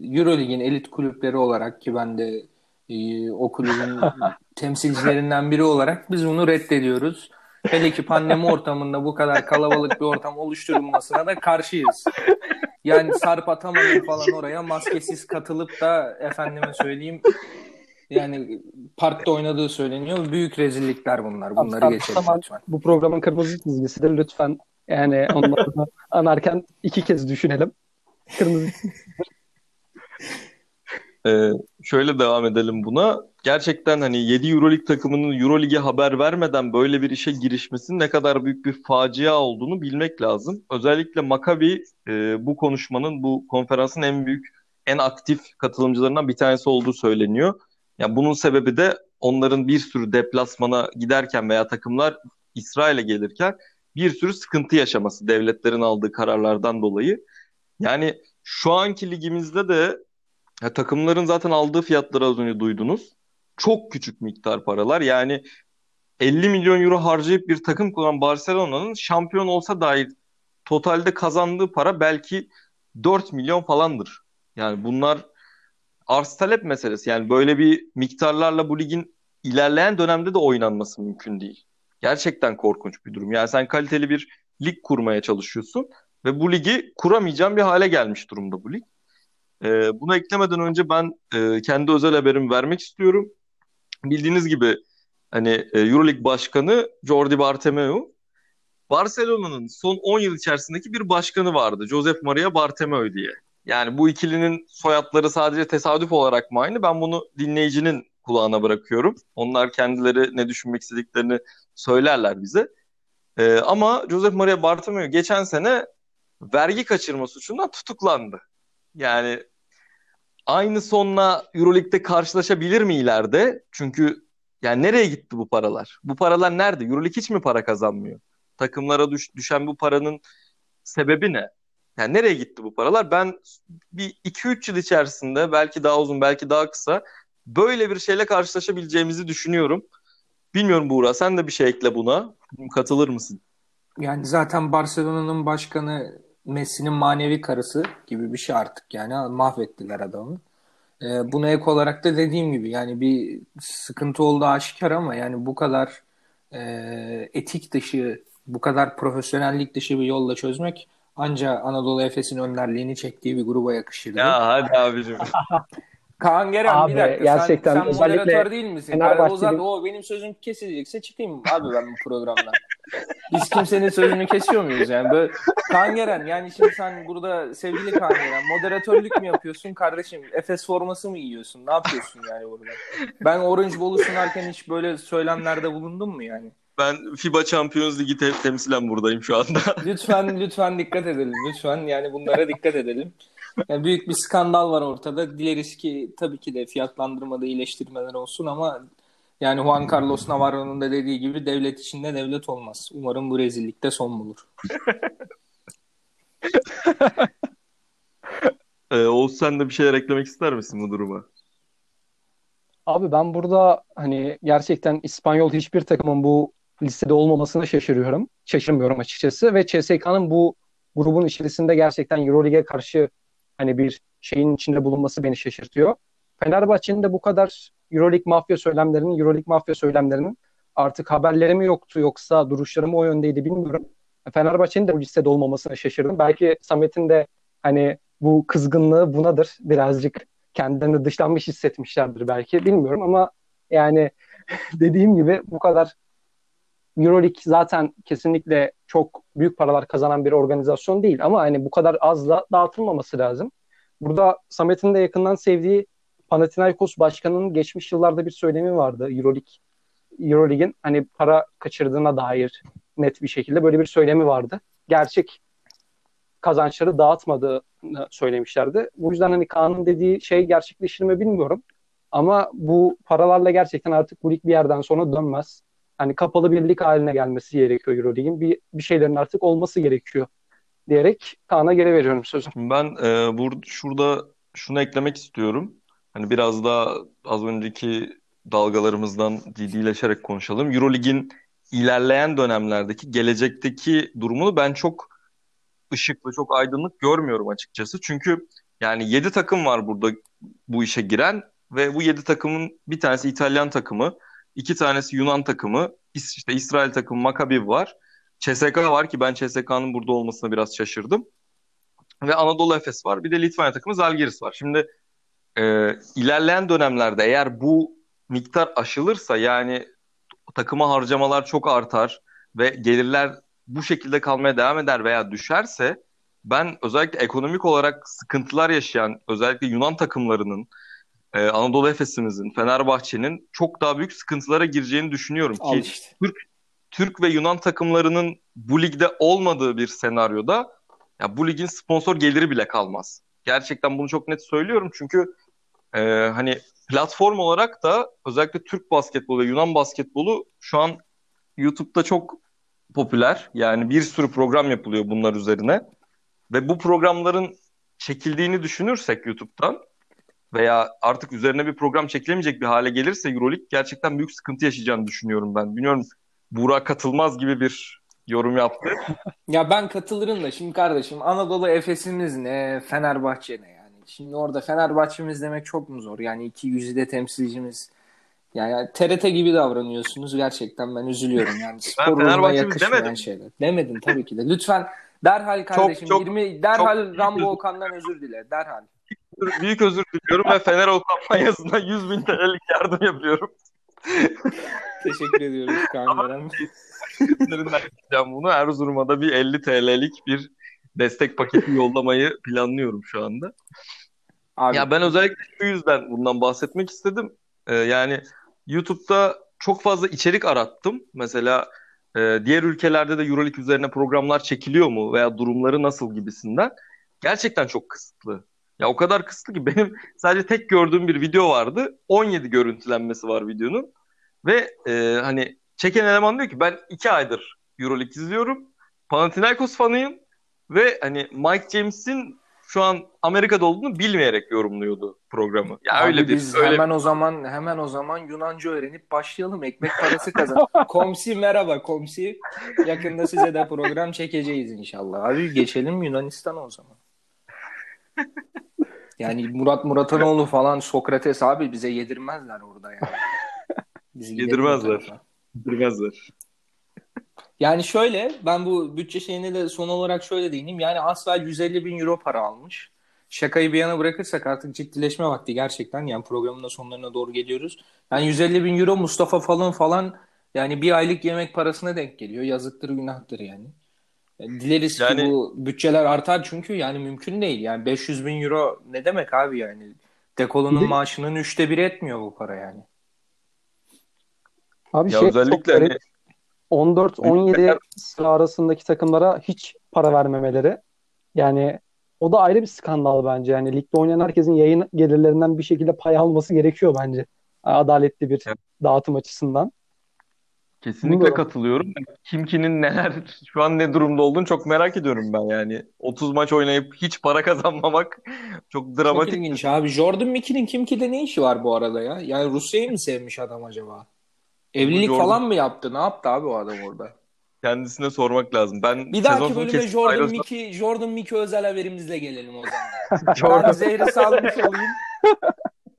Eurolig'in elit kulüpleri olarak ki ben de e, o kulübün temsilcilerinden biri olarak biz bunu reddediyoruz. Hele ki pandemi ortamında bu kadar kalabalık bir ortam oluşturulmasına da karşıyız. Yani Sarp Ataman'ın falan oraya maskesiz katılıp da efendime söyleyeyim yani parkta oynadığı söyleniyor. Büyük rezillikler bunlar. Bunları Abi, geçelim lütfen. Bu programın kırmızı çizgisidir. Lütfen yani onları anarken iki kez düşünelim. Kırmızı ee, şöyle devam edelim buna. Gerçekten hani 7 Euroleague takımının Euroleague'e haber vermeden böyle bir işe girişmesinin ne kadar büyük bir facia olduğunu bilmek lazım. Özellikle Maccabi e, bu konuşmanın, bu konferansın en büyük, en aktif katılımcılarından bir tanesi olduğu söyleniyor. Yani bunun sebebi de onların bir sürü deplasmana giderken veya takımlar İsrail'e gelirken bir sürü sıkıntı yaşaması devletlerin aldığı kararlardan dolayı. Yani şu anki ligimizde de ya, takımların zaten aldığı fiyatları az önce duydunuz. Çok küçük miktar paralar. Yani 50 milyon euro harcayıp bir takım kuran Barcelona'nın şampiyon olsa dair totalde kazandığı para belki 4 milyon falandır. Yani bunlar arz talep meselesi. Yani böyle bir miktarlarla bu ligin ilerleyen dönemde de oynanması mümkün değil. Gerçekten korkunç bir durum. Yani sen kaliteli bir lig kurmaya çalışıyorsun ve bu ligi kuramayacağın bir hale gelmiş durumda bu lig. Ee, bunu eklemeden önce ben e, kendi özel haberimi vermek istiyorum. Bildiğiniz gibi hani e, EuroLeague başkanı Jordi Bartomeu Barcelona'nın son 10 yıl içerisindeki bir başkanı vardı. Josep Maria Bartomeu diye. Yani bu ikilinin soyadları sadece tesadüf olarak mı aynı? Ben bunu dinleyicinin kulağına bırakıyorum. Onlar kendileri ne düşünmek istediklerini söylerler bize. Ee, ama Josep Maria Bartomeu geçen sene vergi kaçırma suçundan tutuklandı. Yani aynı sonla Euroleague'de karşılaşabilir mi ileride? Çünkü yani nereye gitti bu paralar? Bu paralar nerede? Euroleague hiç mi para kazanmıyor? Takımlara düş, düşen bu paranın sebebi ne? Yani nereye gitti bu paralar? Ben bir 2-3 yıl içerisinde belki daha uzun belki daha kısa böyle bir şeyle karşılaşabileceğimizi düşünüyorum. Bilmiyorum Buğra sen de bir şey ekle buna. Katılır mısın? Yani zaten Barcelona'nın başkanı Messi'nin manevi karısı gibi bir şey artık yani mahvettiler adamı. Ee, buna ek olarak da dediğim gibi yani bir sıkıntı oldu aşikar ama yani bu kadar e, etik dışı, bu kadar profesyonellik dışı bir yolla çözmek ancak Anadolu Efes'in önderliğini çektiği bir gruba yakışırdı. Ya hadi abicim. Kaan Geren abi, bir dakika. Gerçekten sen, sen moderatör değil misin? Yani o zaman o benim sözüm kesilecekse çıkayım abi ben bu programdan. Biz kimsenin sözünü kesiyor muyuz yani? Böyle Kaan Geren yani şimdi sen burada sevgili Kaan Geren moderatörlük mü yapıyorsun kardeşim? Efes forması mı giyiyorsun? Ne yapıyorsun yani burada? Ben Orange Bowl'u sunarken hiç böyle söylemlerde bulundum mu yani? Ben FIBA Champions Ligi te- temsilen buradayım şu anda. lütfen lütfen dikkat edelim. Lütfen yani bunlara dikkat edelim. Yani büyük bir skandal var ortada. Dileriz ki tabii ki de fiyatlandırmada iyileştirmeler olsun ama yani Juan Carlos Navarro'nun da dediği gibi devlet içinde devlet olmaz. Umarım bu rezillikte son bulur. ee, Oğuz sen de bir şeyler eklemek ister misin bu duruma? Abi ben burada hani gerçekten İspanyol hiçbir takımın bu listede olmamasına şaşırıyorum. Şaşırmıyorum açıkçası ve CSK'nın bu grubun içerisinde gerçekten Euroleague'e karşı hani bir şeyin içinde bulunması beni şaşırtıyor. Fenerbahçe'nin de bu kadar Euroleague mafya söylemlerinin, Euroleague mafya söylemlerinin artık haberleri mi yoktu yoksa duruşları mı o yöndeydi bilmiyorum. Fenerbahçe'nin de bu listede olmamasına şaşırdım. Belki Samet'in de hani bu kızgınlığı bunadır. Birazcık kendilerini dışlanmış hissetmişlerdir belki bilmiyorum ama yani dediğim gibi bu kadar Euroleague zaten kesinlikle çok büyük paralar kazanan bir organizasyon değil ama hani bu kadar azla dağıtılmaması lazım. Burada Samet'in de yakından sevdiği Panathinaikos başkanının geçmiş yıllarda bir söylemi vardı Euroleague Euroleague'in hani para kaçırdığına dair net bir şekilde böyle bir söylemi vardı. Gerçek kazançları dağıtmadığını söylemişlerdi. Bu yüzden hani Kaan'ın dediği şey gerçekleşir mi bilmiyorum. Ama bu paralarla gerçekten artık bu lig bir yerden sonra dönmez hani kapalı bir lig haline gelmesi gerekiyor Euroleague'in. Bir, bir şeylerin artık olması gerekiyor diyerek Kaan'a geri veriyorum sözü. Ben e, burada şurada şunu eklemek istiyorum. Hani biraz daha az önceki dalgalarımızdan ciddileşerek konuşalım. Eurolig'in ilerleyen dönemlerdeki gelecekteki durumunu ben çok ışıklı, çok aydınlık görmüyorum açıkçası. Çünkü yani 7 takım var burada bu işe giren ve bu 7 takımın bir tanesi İtalyan takımı, iki tanesi Yunan takımı, işte İsrail takımı Maccabi var. CSK var ki ben CSK'nın burada olmasına biraz şaşırdım. Ve Anadolu Efes var. Bir de Litvanya takımı Zalgiris var. Şimdi e, ilerleyen dönemlerde eğer bu miktar aşılırsa yani takıma harcamalar çok artar ve gelirler bu şekilde kalmaya devam eder veya düşerse ben özellikle ekonomik olarak sıkıntılar yaşayan özellikle Yunan takımlarının e, Anadolu Efes'imizin, Fenerbahçe'nin çok daha büyük sıkıntılara gireceğini düşünüyorum ki işte. Türk Türk ve Yunan takımlarının bu ligde olmadığı bir senaryoda ya bu ligin sponsor geliri bile kalmaz. Gerçekten bunu çok net söylüyorum çünkü e, hani platform olarak da özellikle Türk basketbolu ve Yunan basketbolu şu an YouTube'da çok popüler. Yani bir sürü program yapılıyor bunlar üzerine. Ve bu programların çekildiğini düşünürsek YouTube'dan veya artık üzerine bir program çekilemeyecek bir hale gelirse Euroleague gerçekten büyük sıkıntı yaşayacağını düşünüyorum ben. Bilmiyorum Burak katılmaz gibi bir yorum yaptı. ya ben katılırım da şimdi kardeşim Anadolu Efes'imiz ne, Fenerbahçe ne yani. Şimdi orada Fenerbahçe'miz demek çok mu zor? Yani iki yüzde temsilcimiz yani TRT gibi davranıyorsunuz gerçekten ben üzülüyorum yani spor ruhuna yakışmayan şeyler. Demedin tabii ki de. Lütfen derhal kardeşim çok, çok, 20 derhal çok, Rambo Okan'dan özür dile derhal. Büyük özür diliyorum ve Fener o kampanyasına 100 bin TL'lik yardım yapıyorum. Teşekkür ediyoruz Kaan Üzerinden bunu. Erzurum'a da bir 50 TL'lik bir destek paketi yollamayı planlıyorum şu anda. Abi. Ya ben özellikle şu yüzden bundan bahsetmek istedim. Ee, yani YouTube'da çok fazla içerik arattım. Mesela e, diğer ülkelerde de Euroleague üzerine programlar çekiliyor mu veya durumları nasıl gibisinden. Gerçekten çok kısıtlı. Ya o kadar kısıtlı ki benim sadece tek gördüğüm bir video vardı. 17 görüntülenmesi var videonun. Ve e, hani çeken eleman diyor ki ben iki aydır Euroleague izliyorum. Panathinaikos fanıyım. Ve hani Mike James'in şu an Amerika'da olduğunu bilmeyerek yorumluyordu programı. Ya Abi öyle biz bir öyle hemen o zaman hemen o zaman Yunanca öğrenip başlayalım. Ekmek parası kazan. komsi merhaba komsi. Yakında size de program çekeceğiz inşallah. Abi geçelim Yunanistan'a o zaman. Yani Murat Muratanoğlu falan Sokrates abi bize yedirmezler orada yani. Bizi yedirmezler. Yedirmezler. Yani şöyle ben bu bütçe şeyine de son olarak şöyle değineyim. Yani Asfel 150 bin euro para almış. Şakayı bir yana bırakırsak artık ciddileşme vakti gerçekten. Yani programın da sonlarına doğru geliyoruz. Yani 150 bin euro Mustafa falan falan yani bir aylık yemek parasına denk geliyor. Yazıktır günahtır yani. Dileriz yani, ki bu bütçeler artar çünkü yani mümkün değil. Yani 500 bin euro ne demek abi yani? Dekolunun de, maaşının üçte biri etmiyor bu para yani. Abi ya şey özellikle çok hani, 14-17 sıra arasındaki takımlara hiç para vermemeleri. Yani o da ayrı bir skandal bence. Yani ligde oynayan herkesin yayın gelirlerinden bir şekilde pay alması gerekiyor bence. Adaletli bir evet. dağıtım açısından. Kesinlikle katılıyorum. Kim kimin neler şu an ne durumda olduğunu çok merak ediyorum ben yani. 30 maç oynayıp hiç para kazanmamak çok dramatik. Çok ilginç abi. Jordan Mickey'nin Kimki'de ne işi var bu arada ya? Yani Rusya'yı mı sevmiş adam acaba? Evlilik Jordan... falan mı yaptı? Ne yaptı abi o adam orada? Kendisine sormak lazım. Ben bir dahaki bölüme Jordan ayrılsam... Mickey, Jordan Mickey özel haberimizle gelelim o zaman. Jordan... Ben zehri salmış olayım.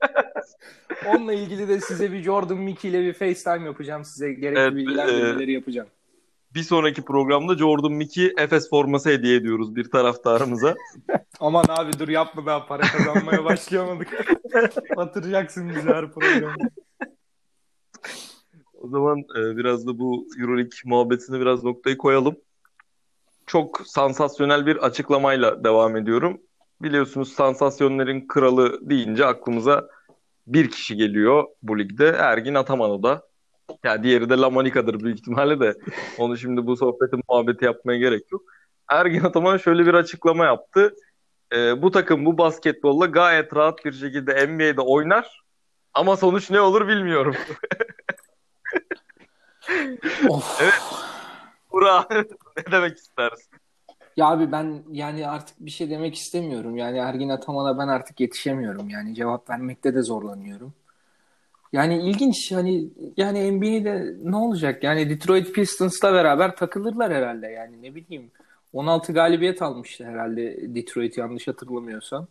Onunla ilgili de size bir Jordan Mickey ile bir FaceTime yapacağım. Size gerekli evet, bilgiler e, yapacağım. Bir sonraki programda Jordan Mickey Efes forması hediye ediyoruz bir taraftarımıza. Aman abi dur yapma daha para kazanmaya başlayamadık. Batıracaksın bizi her programda. O zaman e, biraz da bu Euroleague muhabbetine biraz noktayı koyalım. Çok sansasyonel bir açıklamayla devam ediyorum. Biliyorsunuz sansasyonların kralı deyince aklımıza bir kişi geliyor bu ligde. Ergin Ataman o da. Ya diğeri de Lamanika'dır büyük ihtimalle de. Onu şimdi bu sohbetin muhabbeti yapmaya gerek yok. Ergin Ataman şöyle bir açıklama yaptı. E, bu takım bu basketbolla gayet rahat bir şekilde NBA'de oynar. Ama sonuç ne olur bilmiyorum. Evet. Burak ne demek istersin? Ya abi ben yani artık bir şey demek istemiyorum. Yani Ergin Ataman'a ben artık yetişemiyorum. Yani cevap vermekte de zorlanıyorum. Yani ilginç hani yani NBA'de ne olacak? Yani Detroit Pistons'la beraber takılırlar herhalde. Yani ne bileyim 16 galibiyet almıştı herhalde Detroit yanlış hatırlamıyorsam.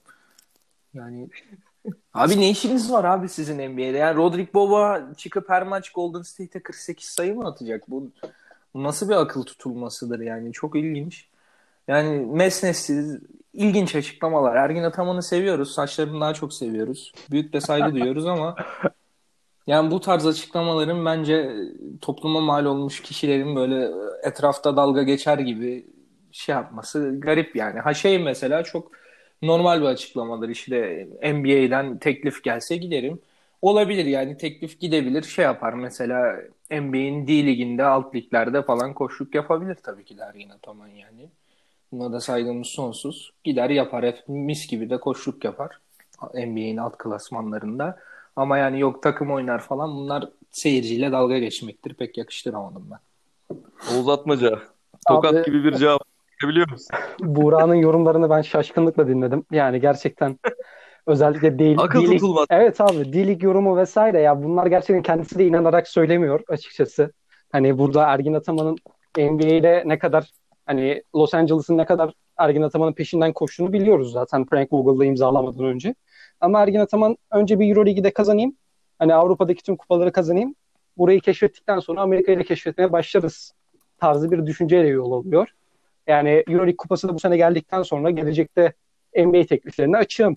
Yani abi ne işiniz var abi sizin NBA'de? Yani Rodrik Boba çıkıp her maç Golden State'e 48 sayı mı atacak? Bu, bu nasıl bir akıl tutulmasıdır yani? Çok ilginç. Yani mesnetsiz, ilginç açıklamalar. Ergin Ataman'ı seviyoruz. Saçlarını daha çok seviyoruz. Büyük de saygı duyuyoruz ama yani bu tarz açıklamaların bence topluma mal olmuş kişilerin böyle etrafta dalga geçer gibi şey yapması garip yani. Ha şey mesela çok normal bir açıklamadır. İşte NBA'den teklif gelse giderim. Olabilir yani teklif gidebilir şey yapar mesela NBA'in D liginde alt liglerde falan koşluk yapabilir tabii ki Dergin Ataman yani. Buna da saygımız sonsuz. Gider yapar hep mis gibi de koşluk yapar NBA'in alt klasmanlarında. Ama yani yok takım oynar falan bunlar seyirciyle dalga geçmektir. Pek yakıştıramadım ben. Oğuz Atmaca. Tokat Abi, gibi bir cevap biliyor musun? Buğra'nın yorumlarını ben şaşkınlıkla dinledim. Yani gerçekten özellikle değil. Akıl tutulmaz. Evet abi D-Lig yorumu vesaire ya bunlar gerçekten kendisi de inanarak söylemiyor açıkçası. Hani burada Ergin Ataman'ın NBA ile ne kadar hani Los Angeles'ın ne kadar Ergin Ataman'ın peşinden koştuğunu biliyoruz zaten Frank Vogel'la imzalamadan önce. Ama Ergin Ataman önce bir Euroleague'de kazanayım. Hani Avrupa'daki tüm kupaları kazanayım. Burayı keşfettikten sonra Amerika'yı da keşfetmeye başlarız tarzı bir düşünceyle yol alıyor. Yani Euroleague kupası da bu sene geldikten sonra gelecekte NBA tekliflerini açığım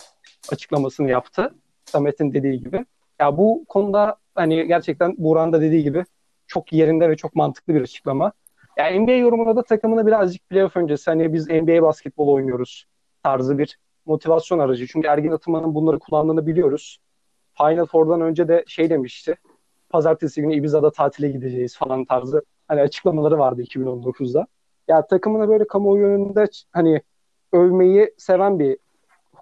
açıklamasını yaptı. Samet'in dediği gibi. Ya bu konuda hani gerçekten Buran da dediği gibi çok yerinde ve çok mantıklı bir açıklama. Yani NBA yorumunda da takımını birazcık playoff öncesi hani biz NBA basketbol oynuyoruz tarzı bir motivasyon aracı. Çünkü Ergin Ataman'ın bunları kullandığını biliyoruz. Final Four'dan önce de şey demişti. Pazartesi günü Ibiza'da tatile gideceğiz falan tarzı hani açıklamaları vardı 2019'da. Ya takımına böyle kamuoyu önünde hani övmeyi seven bir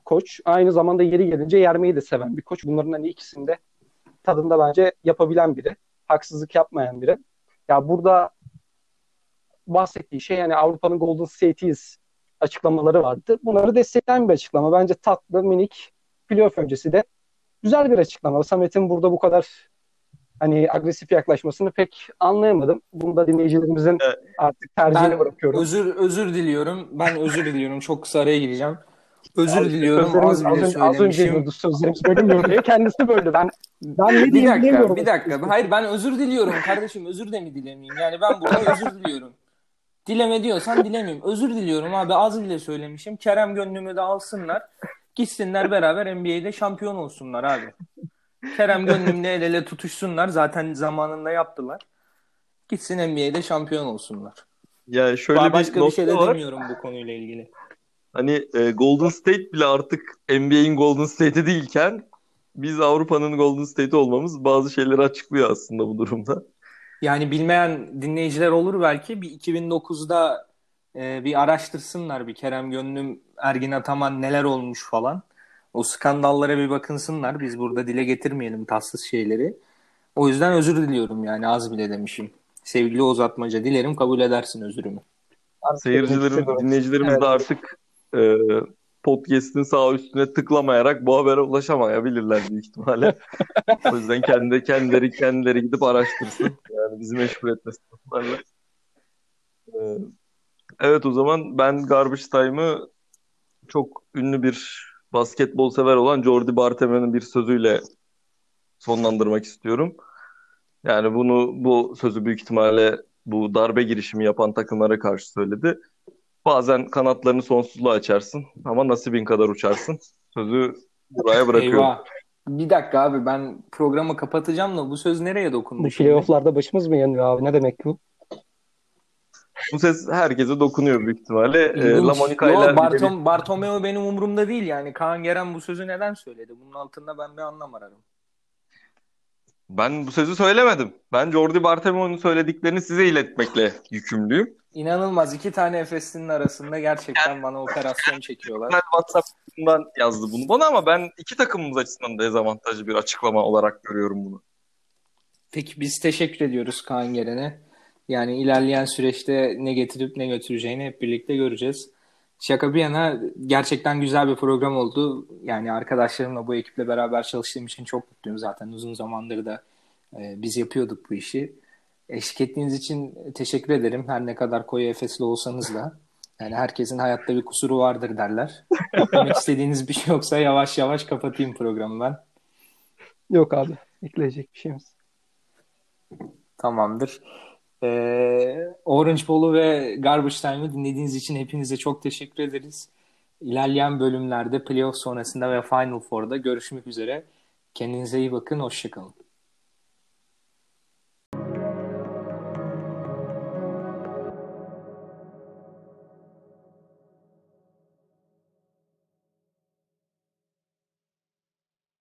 koç. Aynı zamanda yeri gelince yermeyi de seven bir koç. Bunların hani ikisinde tadında bence yapabilen biri. Haksızlık yapmayan biri. Ya burada bahsettiği şey yani Avrupa'nın Golden State'iyiz açıklamaları vardı. Bunları destekleyen bir açıklama. Bence tatlı, minik, playoff öncesi de güzel bir açıklama. Samet'in burada bu kadar hani agresif yaklaşmasını pek anlayamadım. Bunu da dinleyicilerimizin evet. artık tercihine ben bırakıyorum. Özür özür diliyorum. Ben özür diliyorum. Çok kısa araya gireceğim. Özür az, diliyorum. Az, az, önce, az önce sözlerimiz bölünmüyor diye kendisi böldü. Ben ben ne bir dakika, Bir dakika. Hayır ben özür diliyorum kardeşim. Özür de mi dilemeyeyim? Yani ben burada özür diliyorum. Dileme diyorsan dilemeyeyim. Özür diliyorum abi az bile söylemişim. Kerem gönlümü de alsınlar. Gitsinler beraber NBA'de şampiyon olsunlar abi. Kerem gönlümle el ele tutuşsunlar. Zaten zamanında yaptılar. Gitsin NBA'de şampiyon olsunlar. Ya şöyle Daha bir başka bir şey de var. demiyorum bu konuyla ilgili. Hani e, Golden State bile artık NBA'in Golden State'i değilken biz Avrupa'nın Golden State'i olmamız bazı şeyleri açıklıyor aslında bu durumda. Yani bilmeyen dinleyiciler olur belki. Bir 2009'da e, bir araştırsınlar bir Kerem Gönlüm, Ergin Ataman neler olmuş falan. O skandallara bir bakınsınlar. Biz burada dile getirmeyelim tatsız şeyleri. O yüzden özür diliyorum yani az bile demişim. Sevgili uzatmaca dilerim kabul edersin özürümü. Seyircilerim, dinleyicilerimiz evet. de artık e, podcast'in sağ üstüne tıklamayarak bu habere ulaşamayabilirler büyük ihtimalle. o yüzden kendi kendileri kendileri gidip araştırsın. Yani bizi meşgul etmesin. Ee, evet o zaman ben Garbage Time'ı çok ünlü bir basketbol sever olan Jordi Barteme'nin bir sözüyle sonlandırmak istiyorum. Yani bunu bu sözü büyük ihtimalle bu darbe girişimi yapan takımlara karşı söyledi. Bazen kanatlarını sonsuzluğa açarsın ama nasibin kadar uçarsın. Sözü buraya bırakıyorum. Eyvah. Bir dakika abi ben programı kapatacağım da bu söz nereye dokundu? Bu playofflarda başımız mı yanıyor abi? Ne demek bu? Bu ses herkese dokunuyor büyük ihtimalle. E, La Monica ile Bartom, Bartomeu benim umurumda değil yani. Kaan Geren bu sözü neden söyledi? Bunun altında ben bir anlam ararım. Ben bu sözü söylemedim. Ben Jordi Bartomeu'nun söylediklerini size iletmekle yükümlüyüm. İnanılmaz. iki tane Efes'in arasında gerçekten bana operasyon çekiyorlar. Ben WhatsApp'tan yazdı bunu bana ama ben iki takımımız açısından dezavantajlı bir açıklama olarak görüyorum bunu. Peki biz teşekkür ediyoruz Kaan Geren'e. Yani ilerleyen süreçte ne getirip ne götüreceğini hep birlikte göreceğiz. Şaka bir yana gerçekten güzel bir program oldu. Yani arkadaşlarımla bu ekiple beraber çalıştığım için çok mutluyum zaten. Uzun zamandır da e, biz yapıyorduk bu işi. Eşlik ettiğiniz için teşekkür ederim. Her ne kadar koyu Efesli olsanız da. Yani herkesin hayatta bir kusuru vardır derler. Demek istediğiniz bir şey yoksa yavaş yavaş kapatayım programı ben. Yok abi. Ekleyecek bir şeyimiz. Tamamdır. Ee, Orange Bowl'u ve Garbage Time'ı dinlediğiniz için hepinize çok teşekkür ederiz. İlerleyen bölümlerde playoff sonrasında ve Final Four'da görüşmek üzere. Kendinize iyi bakın. Hoşçakalın.